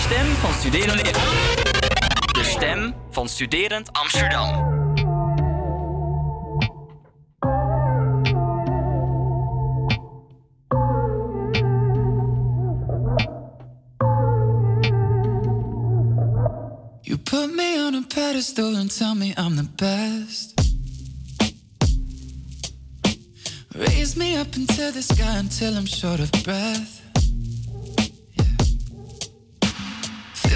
Stem van studerend... De stem van studerend Amsterdam. You put me on a pedestal and tell me I'm the best. Raise me up into the sky until I'm short of breath.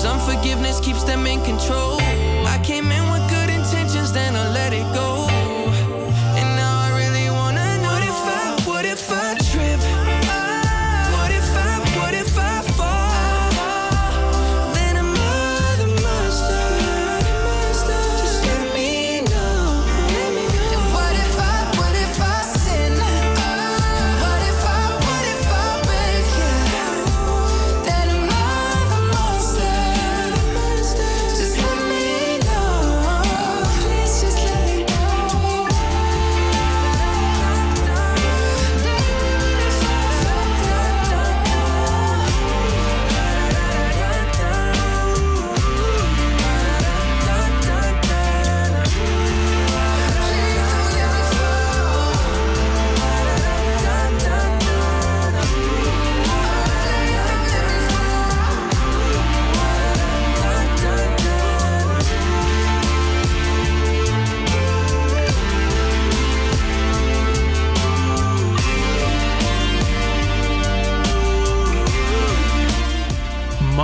Cause unforgiveness keeps them in control. I came in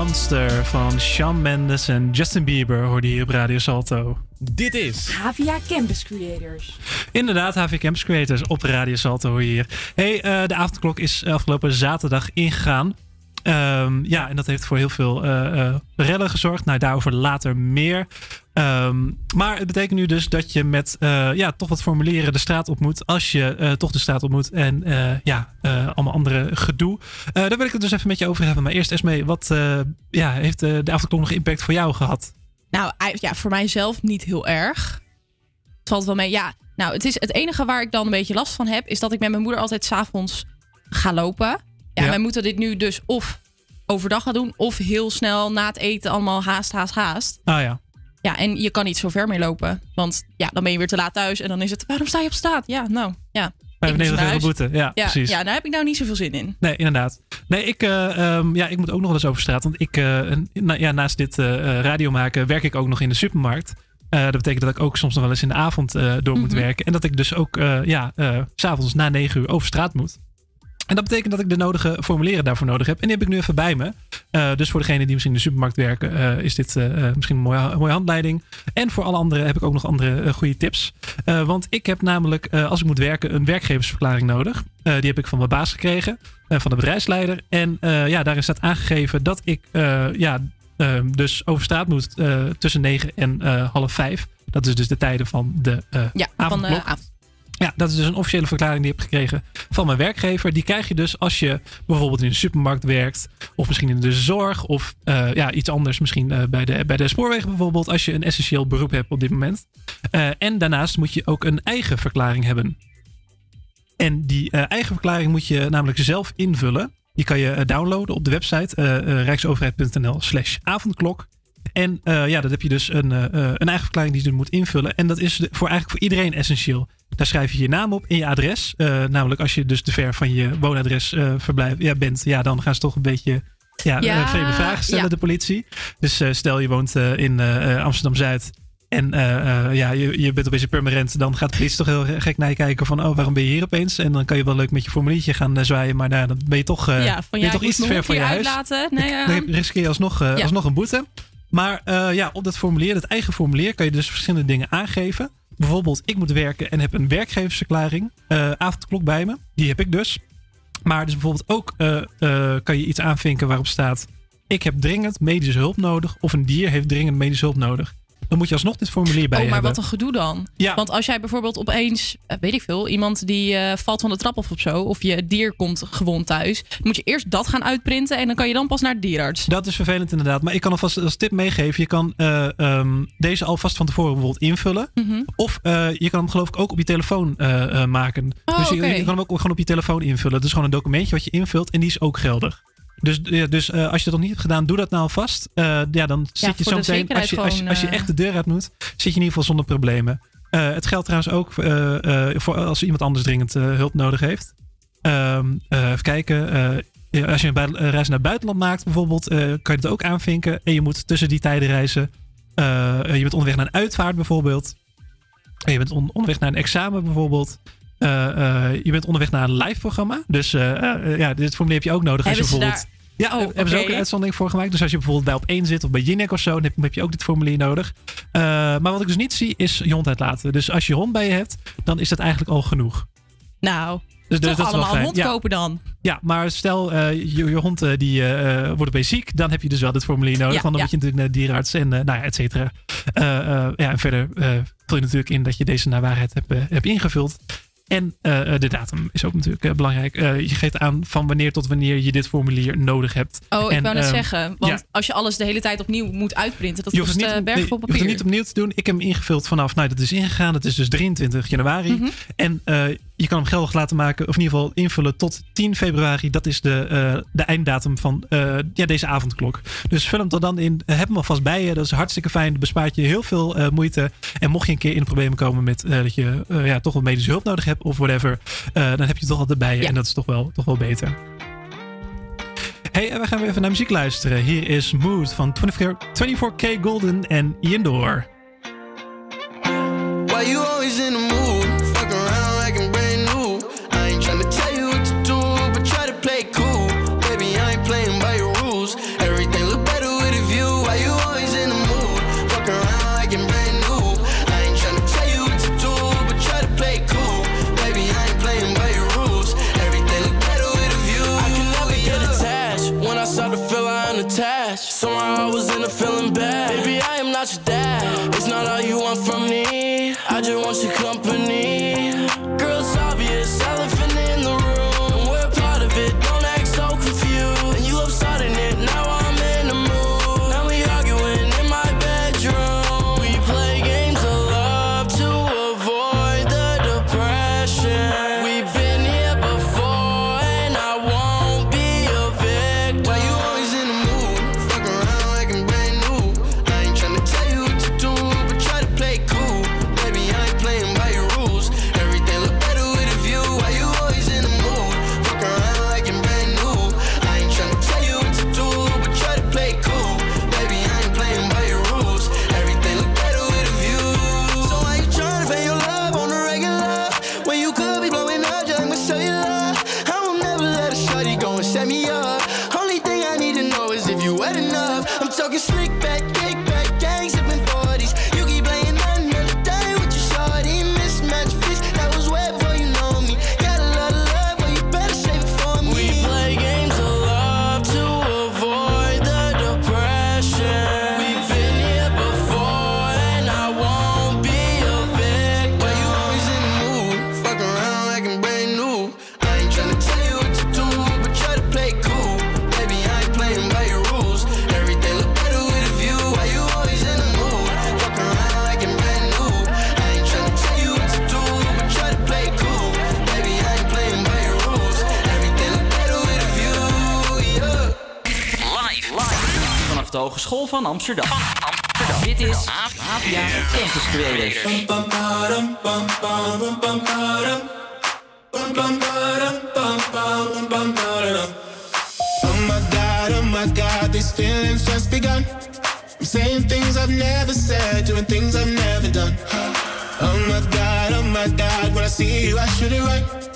Monster van Shawn Mendes en Justin Bieber hoorde hier op Radio Salto. Dit is Havia Campus Creators. Inderdaad, HV Campus Creators op Radio Salto hoor je hier. Hey, eh, de avondklok is afgelopen zaterdag ingegaan. Ehm, ja, en dat heeft voor heel veel eh, rellen gezorgd. Nou, daarover later meer. Ehm, maar het betekent nu dus dat je met eh, ja, toch wat formulieren de straat op moet. Als je eh, toch de straat op moet. En eh, ja, allemaal andere gedoe. Daar wil ik het dus even met je over hebben. Maar eerst Esmee, wat ja, heeft de avondklok nog impact voor jou gehad? Nou, ja, voor mijzelf niet heel erg. Het valt wel mee. Ja, nou, het, is het enige waar ik dan een beetje last van heb, is dat ik met mijn moeder altijd s'avonds ga lopen. Ja, Ja. wij moeten dit nu dus of overdag gaan doen, of heel snel na het eten allemaal haast, haast, haast. Ah ja. Ja, en je kan niet zo ver meer lopen. Want ja, dan ben je weer te laat thuis en dan is het, waarom sta je op straat? Ja, nou, ja. Ik moet 95 naar euro boete. Ja, ja, precies. Ja, daar heb ik nou niet zoveel zin in. Nee, inderdaad. Nee, ik, eh, ehm, ja, ik moet ook nog wel eens over straat. Want ik, na- ja, naast dit eh, radio maken, werk ik ook nog in de supermarkt. Dat betekent dat ik ook soms nog wel eens in de avond door moet Mhm. werken. En dat ik dus ook ja, s s'avonds na 9 uur over straat moet. En dat betekent dat ik de nodige formulieren daarvoor nodig heb. En die heb ik nu even bij me. Eh, dus voor degenen die misschien in de supermarkt werken, eh, is dit eh, misschien een mooie, een mooie handleiding. En voor alle anderen heb ik ook nog andere goede tips. Want ik heb namelijk, als ik moet werken, een werkgeversverklaring nodig. Die heb ik van mijn baas gekregen, van de bedrijfsleider. En ja, daarin staat aangegeven dat ik ja, eh, dus over straat moet tussen 9 en half 5. Dat is dus de tijden van de Ja, van de avond. Ja, dat is dus een officiële verklaring die ik heb gekregen van mijn werkgever. Die krijg je dus als je bijvoorbeeld in de supermarkt werkt. Of misschien in de zorg. Of eh, ja, iets anders. Misschien eh, bij, de, bij de spoorwegen bijvoorbeeld. Als je een essentieel beroep hebt op dit moment. Eh, en daarnaast moet je ook een eigen verklaring hebben. En die eigen verklaring moet je namelijk zelf invullen. Die kan je downloaden op de website rijksoverheid.nl slash avondklok. En ja, dat heb je dus een, een eigen verklaring die je moet invullen. En dat is voor eigenlijk voor iedereen essentieel. Daar schrijf je je naam op en je adres. Eh, namelijk als je dus te ver van je woonadres verblijf, ja, bent, ja, dan gaan ze toch een beetje ja, Ja, eh, vreemde vragen stellen, ja. de politie. Dus stel je woont in eh, Amsterdam-Zuid en ja, je, je bent opeens permanent, dan gaat de politie toch heel gek naar je kijken van, oh, waarom ben je hier opeens? En dan kan je wel leuk met je formuliertje gaan zwaaien, maar nou, dan ben je toch, ja, van je toch iets te ver van je huis. Nee. Dan riskeer je alsnog, alsnog een boete. Maar ja, op dat formulier, dat eigen formulier, kan je dus verschillende dingen aangeven. Bijvoorbeeld, ik moet werken en heb een werkgeversverklaring. eh avondklok bij me. Die heb ik dus. Maar dus bijvoorbeeld ook eh, eh, kan je iets aanvinken waarop staat... ik heb dringend medische hulp nodig. Of een dier heeft dringend medische hulp nodig. Dan moet je alsnog dit formulier bij Oh, maar hebben. wat een gedoe dan. Ja. Want als jij bijvoorbeeld opeens, eh, weet ik veel, iemand die eh, valt van de trap of, of zo, of je dier komt gewond thuis, dan moet je eerst dat gaan uitprinten en dan kan je dan pas naar de dierarts. Dat is vervelend inderdaad. Maar ik kan alvast als tip meegeven. Je kan eh, ehm, deze alvast van tevoren bijvoorbeeld invullen. Mhm. Of je kan hem geloof ik ook op je telefoon maken. Oh, dus je, je kan hem ook gewoon op je telefoon invullen. Het is gewoon een documentje wat je invult en die is ook geldig. Dus, dus eh, als je dat nog niet hebt gedaan, doe dat nou alvast. Eh, ja, dan zit je zo meteen, als je, als, je, gewoon, als je eh, echt de deur uit moet, zit je in ieder geval zonder problemen. Het geldt trouwens ook voor als iemand anders dringend hulp nodig heeft. Ehm, eh, even kijken. als je een reis naar het buitenland maakt, bijvoorbeeld, kan je dat ook aanvinken. En je moet tussen die tijden reizen. Je bent onderweg naar een uitvaart, bijvoorbeeld. En je bent on- onderweg naar een examen, bijvoorbeeld. Eh, eh, je bent onderweg naar een live programma. Dus eh, ja, dit formulier heb je ook nodig. als je bijvoorbeeld. Ja, Oh, hebben ze ook een uitzondering voor gemaakt. Dus als je bijvoorbeeld bij op één zit of bij Jinek of zo, dan heb, heb je ook dit formulier nodig. Maar wat ik dus niet zie, is je hond uitlaten. Dus als je hond bij je hebt, dan is dat eigenlijk al genoeg. Nou, Dus, toch dat allemaal hond Ja. kopen dan. Ja, maar stel je, je hond eh, die wordt opeens ziek, dan heb je dus wel dit formulier nodig. Ja, want dan ja. moet je natuurlijk naar dierenarts en uh, nou ja, et cetera. Ja, en verder vul je natuurlijk in dat je deze naar waarheid hebt, hebt ingevuld. En eh, eh, de datum is ook natuurlijk eh, belangrijk. Je geeft aan van wanneer tot wanneer je dit formulier nodig hebt. Oh, ik wou net ehm, zeggen. Want ja. als je alles de hele tijd opnieuw moet uitprinten, dat kost niet, berg nee, vol je hoeft het papier. niet opnieuw te doen. Ik heb hem ingevuld vanaf, nou dat is ingegaan. Het is dus 23 januari. Mhm. En je kan hem geldig laten maken, of in ieder geval invullen tot 10 februari. Dat is de, de einddatum van ja, deze avondklok. Dus vul hem er dan in. Heb hem alvast bij je. Dat is hartstikke fijn. Dat bespaart je heel veel moeite. En mocht je een keer in de problemen komen met dat je ja, toch wat medische hulp nodig hebt of whatever. eh, dan heb je het toch altijd bij je. En dat is toch wel, toch wel beter. Hey, en we gaan weer even naar muziek luisteren. Hier is Mood van 24, 24K Golden en Ian Hogeschool van Amsterdam. Dit is AVA Campus Creators. Oh my god, oh my god, these feelings just begun. I'm saying things I've never said, doing things I've never done. Oh my god, oh my god, when I see you, I should it right.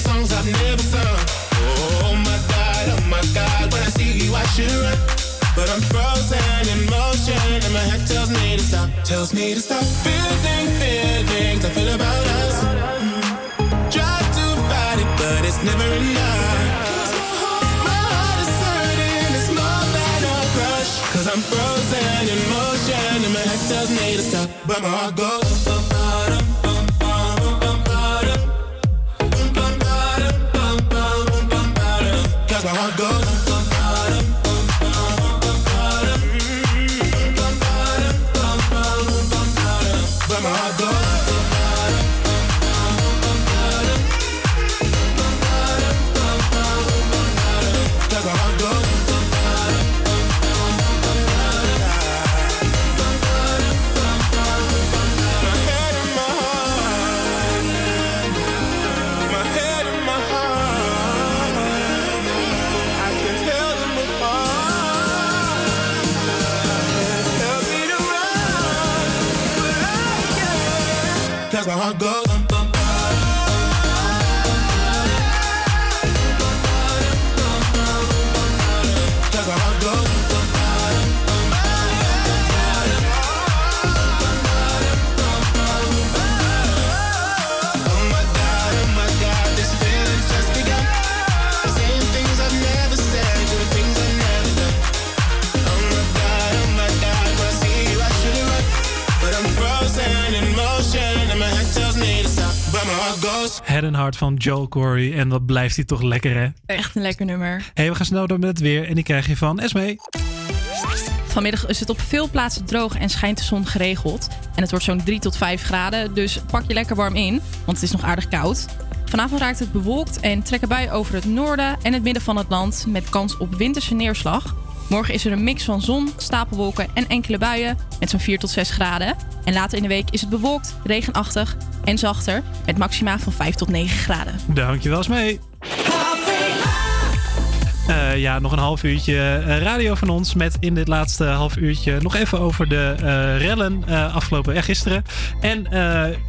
Songs I've never sung. Oh my god, oh my god, when I see you I should run. But I'm frozen in motion, and my tells me to stop, tells me to stop. Feeling feelings I feel about us. Try to fight it, but it's never enough. My heart is hurting, it's more than a crush. Cause I'm frozen in motion, and my head tells me to stop, but my heart goes. I. Head and Heart van Joel Corey. En wat blijft hij toch lekker, hè? Echt een lekker nummer. hey, we gaan snel door met het weer. En die krijg je van Esme. Vanmiddag is het op veel plaatsen droog en schijnt de zon geregeld. En het wordt zo'n 3 tot 5 graden, dus pak je lekker warm in, want het is nog aardig koud. Vanavond raakt het bewolkt en trekken buien over het noorden en het midden van het land met kans op winterse neerslag. Morgen is er een mix van zon, stapelwolken en enkele buien met zo'n 4 tot 6 graden. En later in de week is het bewolkt, regenachtig en zachter met maxima van 5 tot 9 graden. Dankjewel, mee. Uh, eh, ja, nog een half uurtje eh, radio van ons. Met in dit laatste half uurtje nog even over de eh, rellen afgelopen eh, gisteren. En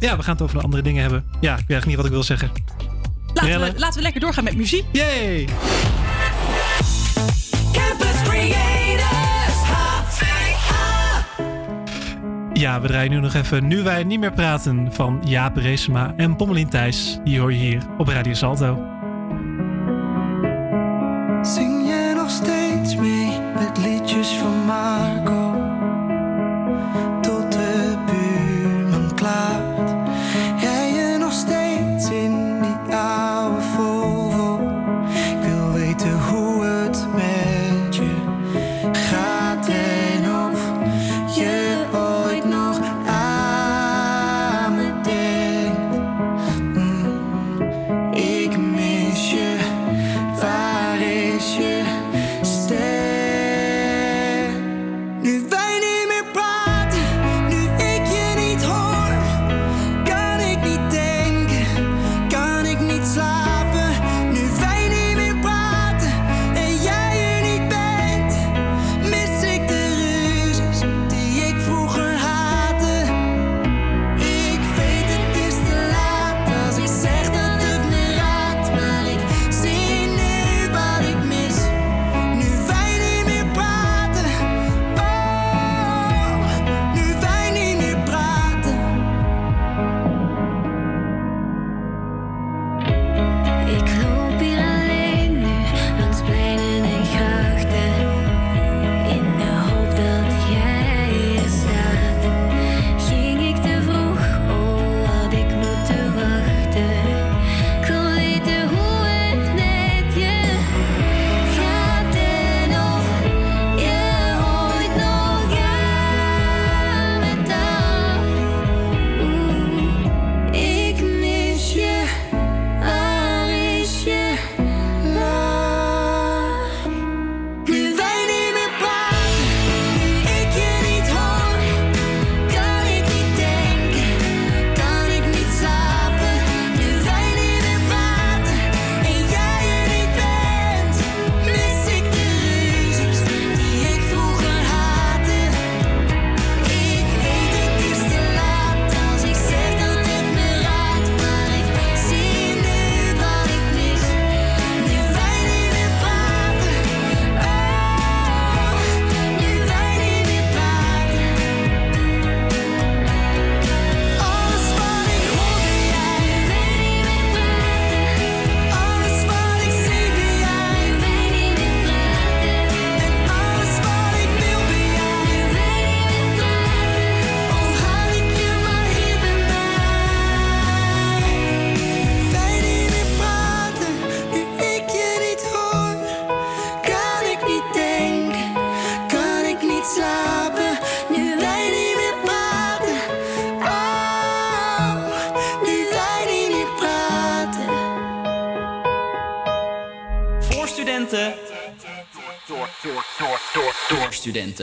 ja, we gaan het over de andere dingen hebben. Ja, ik weet echt niet wat ik wil zeggen. Laten, we, laten we lekker doorgaan met muziek. Yay! Campus ja, we draaien nu nog even Nu Wij Niet Meer Praten van Jaap Reesema en Pommelien Thijs. Die hoor je hier op Radio Salto.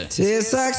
Tastes like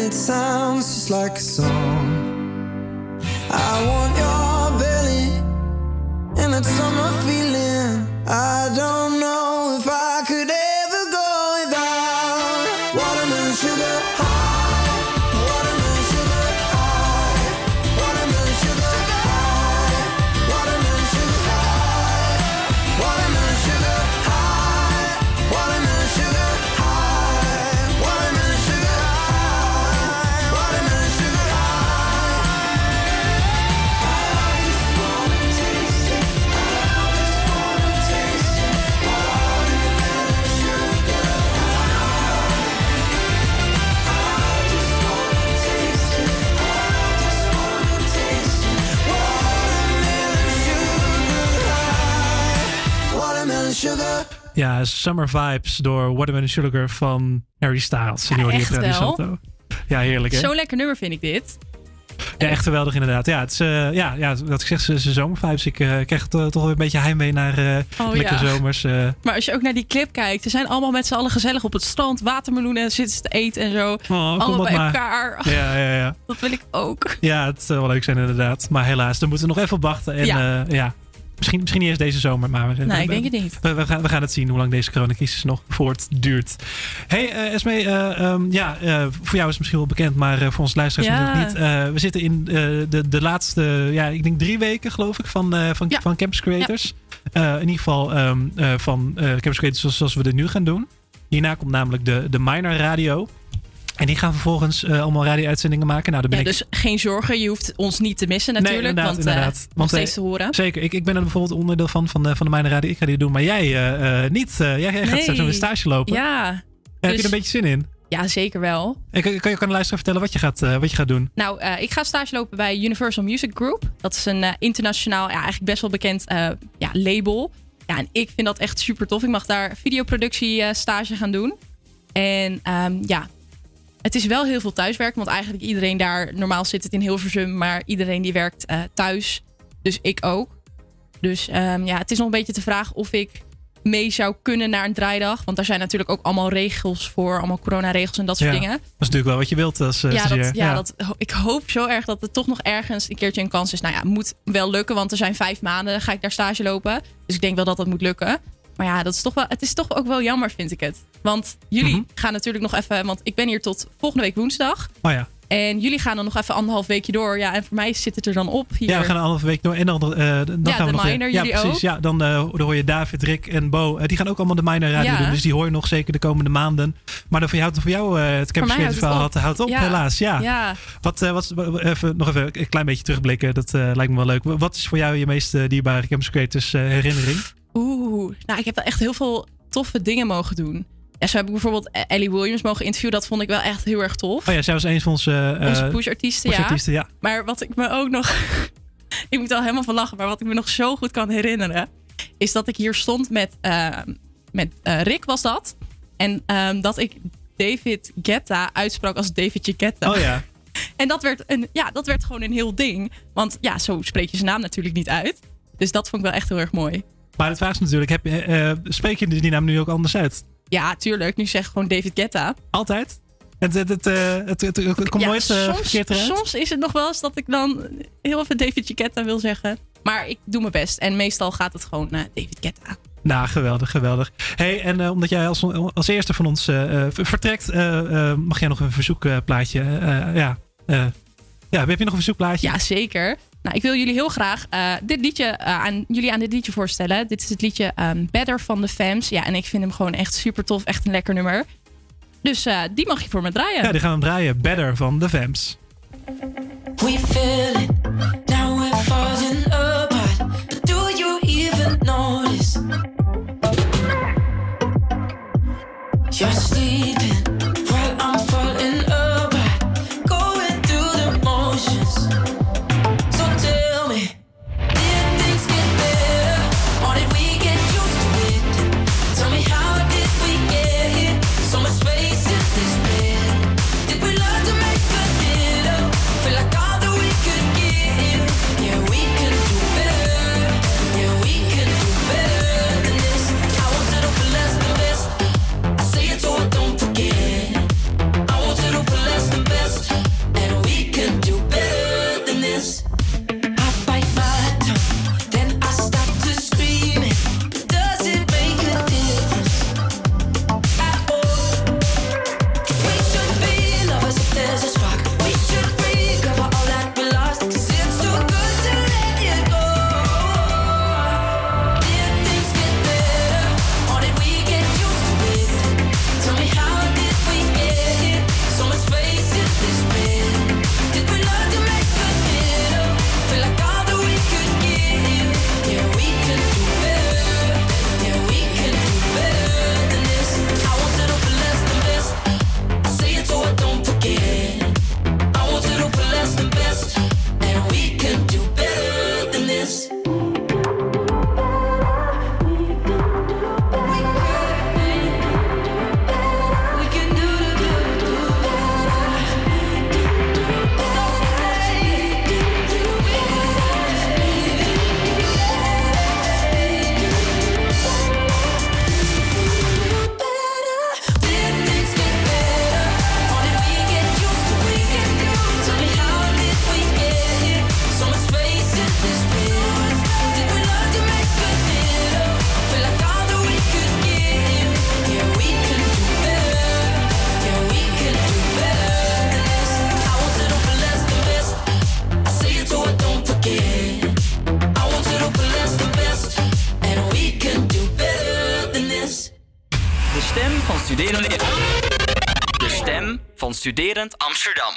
it sounds just like a song. I want your Ja, Summer Vibes door Watermelon Sugar van Harry Styles. Je echt wel. Ja, heerlijk hè? Zo'n lekker nummer vind ik dit. Ja, echt geweldig inderdaad. Ja, het is, eh, ja, ja, wat ik zeg, ze zomervibes. Ik eh, krijg toch, toch weer een beetje heimwee naar Oh, lekkere ja. zomers. Maar als je ook naar die clip kijkt, ze zijn allemaal met z'n allen gezellig op het strand, watermeloenen zitten te eten en zo. Oh, allemaal bij maar. elkaar. Ja, ja, ja. Dat wil ik ook. Ja, het zou wel leuk zijn inderdaad. Maar helaas, daar moeten we nog even op wachten. En Ja. ja, ja misschien, misschien niet eens deze zomer. Maar we, Nee, we- ik denk het niet. We, we gaan, we gaan het zien hoe lang deze coronacrisis nog voortduurt. Hey eh Esme, eh, ehm, ja, eh, voor jou is het misschien wel bekend, maar eh, voor ons luisteraars Ja. niet. Eh, we zitten in eh, de, de laatste, ja, ik denk drie weken geloof ik, van, eh, van, van Campus Creators. Eh, in ieder geval ehm, eh, van eh, Campus Creators zoals, zoals we dit nu gaan doen. Hierna komt namelijk de, de Minor Radio. En die gaan vervolgens eh, allemaal radio-uitzendingen maken. Nou, daar ben Ja, ik dus geen zorgen, je hoeft ons niet te missen natuurlijk. inderdaad, want, inderdaad. eh, nog Want, steeds eh, te horen. Zeker, ik, ik ben er bijvoorbeeld onderdeel van, van de, van de Mijne Radio. Ik ga die doen, maar jij eh, eh, niet. Eh, jij, jij gaat Nee. straks een stage lopen. Ja. En Heb je dus- er een beetje zin in? Ja, zeker wel. En kan, kan je kan de luisteraar vertellen wat je gaat, eh, wat je gaat doen? Nou, eh, ik ga stage lopen bij Universal Music Group. Dat is een eh, internationaal, ja, eigenlijk best wel bekend eh, ja, label. Ja, en ik vind dat echt super tof. Ik mag daar videoproductie eh, stage gaan doen. En ehm, ja, het is wel heel veel thuiswerk. Want eigenlijk iedereen daar, normaal zit het in Hilversum, maar iedereen die werkt eh, thuis. Dus ik ook. Dus ehm, ja, het is nog een beetje te vragen of ik mee zou kunnen naar een draaidag. Want daar zijn natuurlijk ook allemaal regels voor. Allemaal coronaregels en dat soort Ja, dingen. Dat is natuurlijk wel wat je wilt als eh, Ja, dat, ja, Dat, ik hoop zo erg dat het toch nog ergens een keertje een kans is. Nou ja, moet wel lukken, want er zijn vijf maanden ga ik daar stage lopen. Dus ik denk wel dat dat moet lukken. Maar ja, dat is toch wel, het is toch ook wel jammer, vind ik het. Want jullie Mhm. gaan natuurlijk nog even, want ik ben hier tot volgende week woensdag. Oh ja. En jullie gaan dan nog even anderhalf weekje door. Ja, en voor mij zit het er dan op hier. Ja, we gaan een anderhalve week door. En dan, eh, dan Ja, gaan we de nog... minor, ja, jullie precies. ook? Ja, dan, eh, dan hoor je David, Rick en Bo. eh, die gaan ook allemaal de minor radio Ja. doen. Dus die hoor je nog zeker de komende maanden. Maar dan voor jou, voor jou het Campus mij houdt houdt, op. Ja. helaas. Ja. Ja. Wat, wat, even, nog even een klein beetje terugblikken. Dat lijkt me wel leuk. Wat is voor jou je meest dierbare Campus Creators herinnering? Oeh, nou, ik heb wel echt heel veel toffe dingen mogen doen. Ja, zo heb ik bijvoorbeeld Ellie Williams mogen interviewen. Dat vond ik wel echt heel erg tof. Oh ja, zij was een van onze... eh, Onze push-artiesten, ja. Maar wat ik me ook nog... ik moet al helemaal van lachen. Maar wat ik me nog zo goed kan herinneren... is dat ik hier stond met, eh, met eh, Rick, was dat. En ehm, dat ik David Guetta uitsprak als David Guetta. Oh ja. En dat werd, een, ja, dat werd gewoon een heel ding. Want ja, zo spreek je zijn naam natuurlijk niet uit. Dus dat vond ik wel echt heel erg mooi. Maar het vraag is natuurlijk, heb, je, eh, spreek je die naam nu ook anders uit? Ja, tuurlijk. Nu zeg ik gewoon David Guetta. Altijd? Het, het, het, eh, het, het, het komt Ja, nooit eh, soms, verkeerd eruit? soms is het nog wel eens dat ik dan heel even David Guetta wil zeggen. Maar ik doe mijn best. En meestal gaat het gewoon eh, David Guetta. Nou, geweldig, geweldig. Hey, en eh, omdat jij als, als eerste van ons eh, eh, vertrekt, eh, eh, mag jij nog een verzoekplaatje? eh, ja, eh, ja, heb je nog een verzoekplaatje? Ja, zeker. Nou, ik wil jullie heel graag eh, dit liedje eh, aan jullie aan dit liedje voorstellen. Dit is het liedje ehm, Better van de Fams. Ja, en ik vind hem gewoon echt super tof. Echt een lekker nummer. Dus eh, die mag je voor me draaien. Ja, die gaan we draaien. Better van de Vamps. We feel it, now we're falling. Studerend Amsterdam.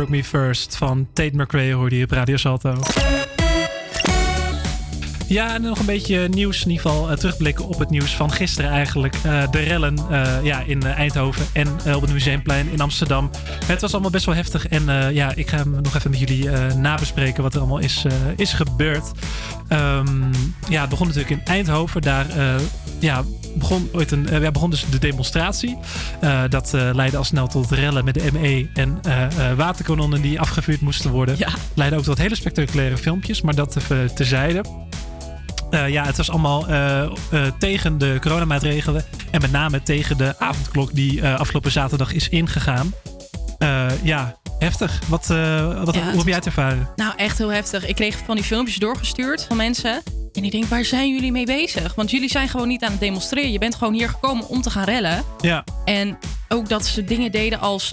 Broke Me First van Tate McRae hoorde je op Radio Salto. Ja, en nog een beetje nieuws. In ieder geval eh, terugblikken op het nieuws van gisteren eigenlijk. Eh, de rellen eh, ja, in Eindhoven en op het Museumplein in Amsterdam. Het was allemaal best wel heftig. En ja, ik ga hem nog even met jullie nabespreken wat er allemaal is, is gebeurd. Ehm, ja, het begon natuurlijk in Eindhoven. Daar ja, begon, ooit een, eh, ja, begon dus de demonstratie. Eh, dat eh, leidde al snel tot rellen met de ME en waterkanonnen die afgevuurd moesten worden. Leidde ook tot hele spectaculaire filmpjes, maar dat even terzijde. Ja, het was allemaal tegen de coronamaatregelen. En met name tegen de avondklok die afgelopen zaterdag is ingegaan. Ja, heftig. Wat, wat, Ja, hoe heb jij het ervaren? Nou, echt heel heftig. Ik kreeg van die filmpjes doorgestuurd van mensen. En ik denk, waar zijn jullie mee bezig? Want jullie zijn gewoon niet aan het demonstreren. Je bent gewoon hier gekomen om te gaan rellen. Ja. En ook dat ze dingen deden als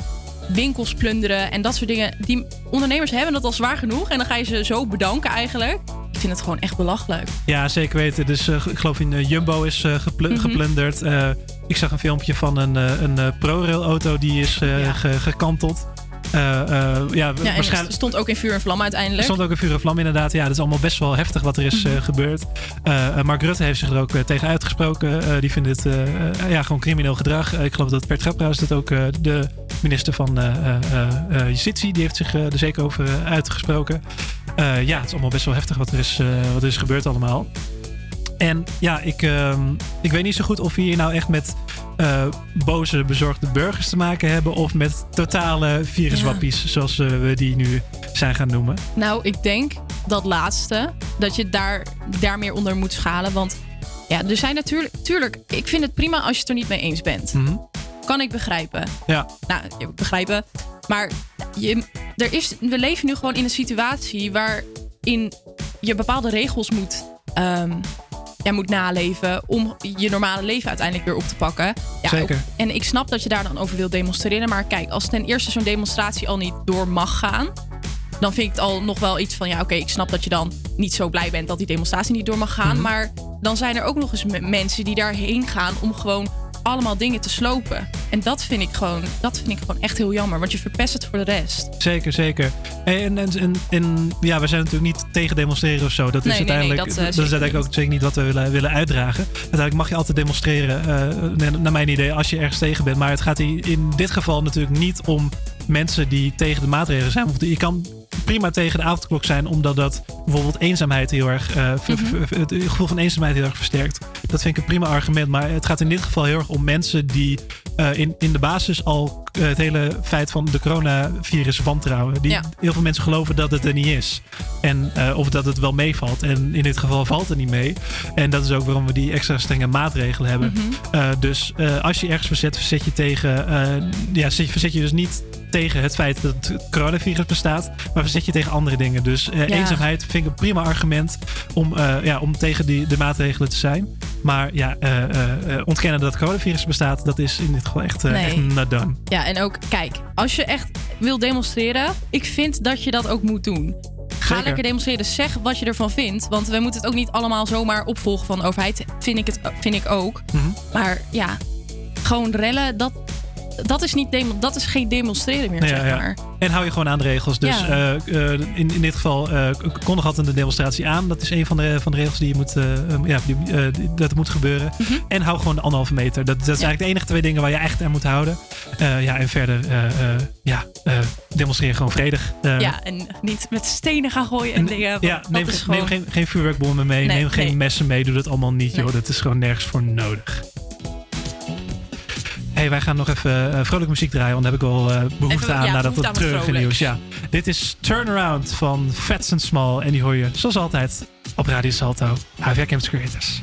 winkels plunderen en dat soort dingen. Die ondernemers hebben dat al zwaar genoeg. En dan ga je ze zo bedanken eigenlijk. Ik vind het gewoon echt belachelijk. Ja, zeker weten. Dus eh, ik geloof in eh, Jumbo is eh, gepl- Mhm. geplunderd. Ik zag een filmpje van een, een eh, ProRail auto die is ge- gekanteld. Eh, ja, Ja, waarschijnlijk... stond ook in vuur en vlam uiteindelijk. stond ook een vuur en vlam inderdaad. Ja, dat is allemaal best wel heftig wat er is Mhm. eh, gebeurd. Mark Rutte heeft zich er ook tegen uitgesproken. Die vindt het ja, gewoon crimineel gedrag. Ik geloof dat Bert Grapperhaus dat ook de minister van Justitie, die heeft zich er zeker over uitgesproken. Ja, het is allemaal best wel heftig wat er is, wat er is gebeurd allemaal. En ja, ik, ehm, ik weet niet zo goed of we hier nou echt met eh, boze, bezorgde burgers te maken hebben. Of met totale viruswappies, zoals eh, we die nu zijn gaan noemen. Nou, ik denk dat laatste, dat je daar, daar meer onder moet schalen. Want ja, er zijn natuurlijk, tuurlijk, ik vind het prima als je het er niet mee eens bent. Mhm. Kan ik begrijpen. Ja. Nou, begrijpen. Maar je, er is, we leven nu gewoon in een situatie waarin je bepaalde regels moet, ehm, ja, moet naleven om je normale leven uiteindelijk weer op te pakken. Ja, Zeker. ook- en ik snap dat je daar dan over wilt demonstreren. Maar kijk, als ten eerste zo'n demonstratie al niet door mag gaan. Dan vind ik het al nog wel iets van, ja oké, ik snap dat je dan niet zo blij bent dat die demonstratie niet door mag gaan. Mhm. Maar dan zijn er ook nog eens me- mensen die daarheen gaan om gewoon allemaal dingen te slopen. En dat vind ik gewoon, dat vind ik gewoon echt heel jammer. Want je verpest het voor de rest. Zeker, zeker. En, en, en, en ja, we zijn natuurlijk niet tegen demonstreren of zo. Dat is Nee, nee, nee, uiteindelijk, dat, eh, dat is uiteindelijk ook zeker niet wat we willen, willen uitdragen. Uiteindelijk mag je altijd demonstreren, eh, naar- mijn idee, als je ergens tegen bent. Maar het gaat hier in dit geval natuurlijk niet om mensen die tegen de maatregelen zijn. Of je kan prima tegen de avondklok zijn, omdat dat bijvoorbeeld eenzaamheid heel erg, eh, Mhm. het gevoel van eenzaamheid heel erg versterkt. Dat vind ik een prima argument. Maar het gaat in dit geval heel erg om mensen die eh, in, in de basis al het hele feit van de coronavirus wantrouwen. Die Ja. heel veel mensen geloven dat het er niet is. En, eh, of dat het wel meevalt. En in dit geval valt het niet mee. En dat is ook waarom we die extra strenge maatregelen hebben. Mhm. Eh, dus eh, als je ergens verzet, verzet je tegen. eh, ja, verzet je dus niet tegen het feit dat het coronavirus bestaat, maar verzet je tegen andere dingen. Dus eh, Ja. eenzaamheid vind ik een prima argument om, eh, ja, om tegen die, de maatregelen te zijn. Maar ja, eh, eh, eh, ontkennen dat het coronavirus bestaat, dat is in dit geval echt, eh, Nee. echt not done. Ja, en ook, kijk, als je echt wil demonstreren, ik vind dat je dat ook moet doen. Ga Zeker. lekker demonstreren, zeg wat je ervan vindt. Want we moeten het ook niet allemaal zomaar opvolgen van de overheid. Vind ik, het, vind ik ook. Mhm. Maar ja, gewoon rellen, dat, dat, is, niet demo- dat is geen demonstreren meer, Ja, zeg ja. maar. En hou je gewoon aan de regels. Dus Ja. eh, eh, in, in dit geval eh kondig altijd een demonstratie aan. Dat is een van de, van de regels die je moet, eh, ja, die, die- dat moet gebeuren. Mhm. En hou gewoon de anderhalve meter. Dat, dat is eigenlijk de enige twee dingen waar je echt aan moet houden. Ja, en verder, ja, demonstreer gewoon vredig. Ja, en niet met stenen gaan gooien en dingen. ja, neem, geen, geen vuurwerkbommen mee. Nee, neem geen nee. messen mee. Doe dat allemaal niet, Nee. joh. Dat is gewoon nergens voor nodig. Hey, wij gaan nog even eh, vrolijke muziek draaien. Want daar heb ik wel eh, behoefte Even, aan ja, na dat behoefte aan wat treurige nieuws. Ja. Dit is Turnaround van Fats and Small. En die hoor je zoals altijd op Radio Salto. HVA Campus Creators.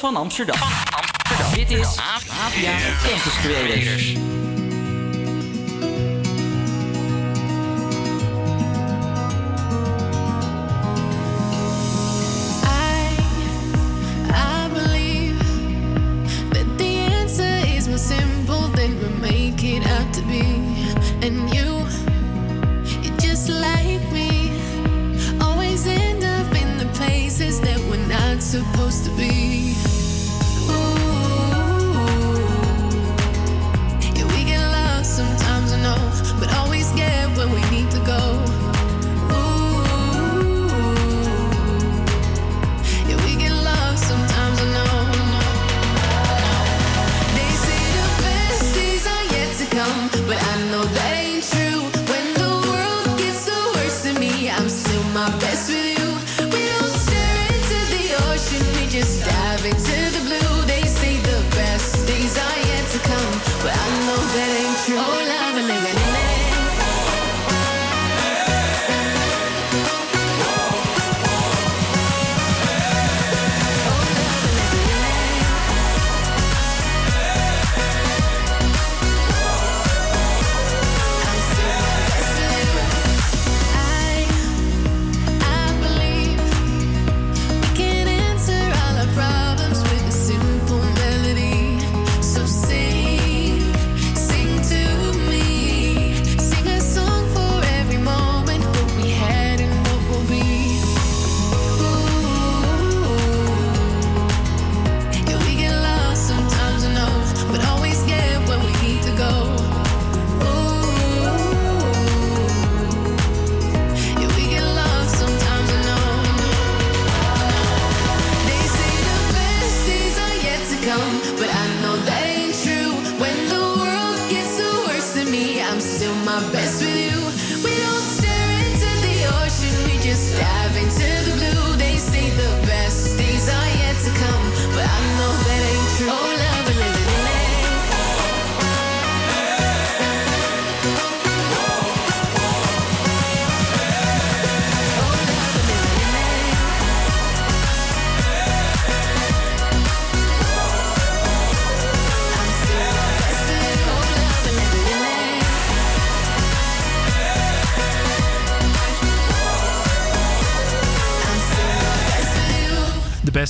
De Hogeschool van Amsterdam. Dit is AVA Campus Creators.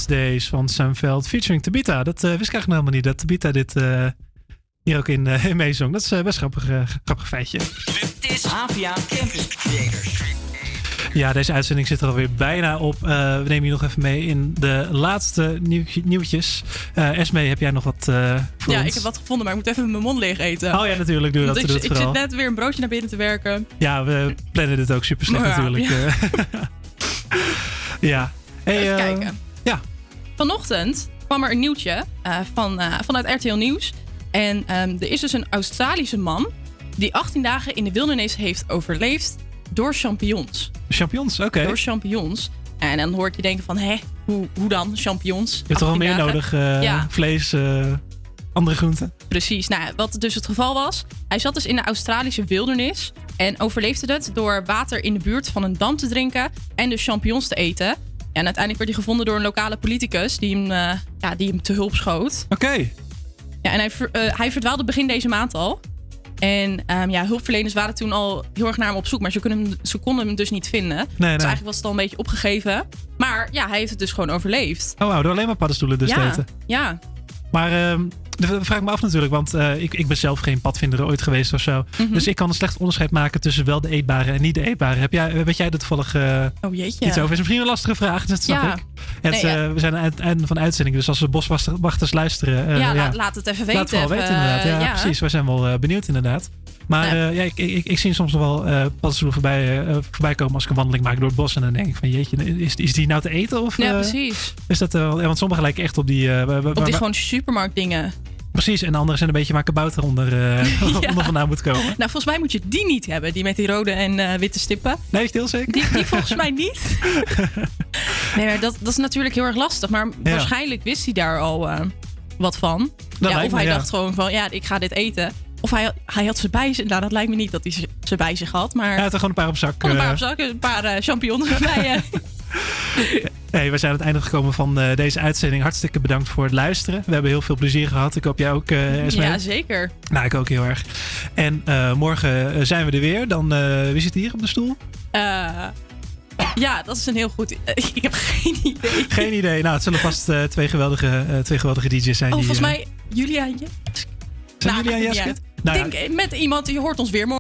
Days van Sam Veld featuring Tabita. Dat eh, wist ik eigenlijk helemaal niet, dat Tabita dit eh, hier ook in, eh, in meezong. Dat is eh, best grappig, eh, grappig feitje. Dit is Campus Creators. Ja, deze uitzending zit er alweer bijna op. Eh, we nemen je nog even mee in de laatste nieuw, nieuwtjes. Eh Esme, heb jij nog wat eh voor Ja, ons? ik heb wat gevonden, maar ik moet even mijn mond leeg eten. Oh ja, natuurlijk. Doe dat, doe ik, vooral. zit net weer een broodje naar binnen te werken. Ja, we plannen dit ook super slecht Ja, natuurlijk. ja. eh. ja. Hey, Even kijken. Ja. Vanochtend kwam er een nieuwtje eh, van, eh, vanuit RTL Nieuws. En ehm, er is dus een Australische man die 18 dagen in de wildernis heeft overleefd door champignons. Champignons, oké. Door champignons. En dan hoor ik je denken van, hè, hoe, hoe dan champignons? Je hebt toch wel 18 meer dagen? nodig? eh, ja, Vlees, andere groenten? Precies. Nou, wat dus het geval was, hij zat dus in de Australische wildernis en overleefde het door water in de buurt van een dam te drinken en dus champignons te eten. En uiteindelijk werd hij gevonden door een lokale politicus die hem, eh, ja, die hem te hulp schoot. Oké. Ja, en hij, eh, hij verdwaalde begin deze maand al. En ehm, ja, hulpverleners waren toen al heel erg naar hem op zoek, maar ze, hem, ze konden hem dus niet vinden. dus nee. eigenlijk was het al een beetje opgegeven. Maar ja, hij heeft het dus gewoon overleefd. Oh, wauw, door alleen maar paddenstoelen dus ja, eten. ja. Maar ehm, dat vraag ik me af natuurlijk, want eh, ik, ik ben zelf geen padvinder ooit geweest of zo. Mhm. Dus ik kan een slecht onderscheid maken tussen wel de eetbare en niet de eetbare. Heb jij, weet jij er toevallig eh, Oh jeetje. iets over? Is misschien een lastige vraag, dat snap Ja. ik. Het, Nee, eh, ja. we zijn aan het einde van de uitzending, dus als de boswachters luisteren... eh, ja, laat, laat het even weten. Laat het wel weten inderdaad. Ja, ja. precies. Wij zijn wel eh, benieuwd inderdaad. Maar Ja. eh, ja, ik, ik, ik zie soms nog wel paddenstoelen voorbij, eh, voorbij komen als ik een wandeling maak door het bos. En dan denk ik van jeetje, is, is die nou te eten? Of, Ja, precies. Is dat, ja, want sommige lijken echt op die... Op die waar- gewoon supermarktdingen. Precies, en de andere zijn een beetje waar kabouter onder, eh, onder vandaan moet komen. Nou, volgens mij moet je die niet hebben. Die met die rode en witte stippen. Nee, is het heel zeker? Die, die volgens mij niet. nee, maar dat, dat is natuurlijk heel erg lastig. Maar Ja. waarschijnlijk wist hij daar al wat van. Dat ja, of me, hij ja. dacht gewoon van, ja, ik ga dit eten. Of hij, hij had ze bij zich. Nou, dat lijkt me niet dat hij ze- ze bij zich had. Maar Ja, het er gewoon een paar op zak. een paar eh. op zak. Een paar eh, champignons erbij. eh. Hey, we zijn aan het einde gekomen van deze uitzending. Hartstikke bedankt voor het luisteren. We hebben heel veel plezier gehad. Ik hoop jij ook, eh Esme. Ja, zeker. Nou, ik ook heel erg. En morgen zijn we er weer. Dan, wie zit hier op de stoel? Eh, ja, dat is een heel goed... ik heb geen idee. Geen idee. Nou, het zullen vast twee, geweldige, twee geweldige DJ's zijn. Oh, die, volgens mij Julia en Jes- Zijn Nou, Julia en Nou ja. Denk, eh, met iemand, je hoort ons weer morgen.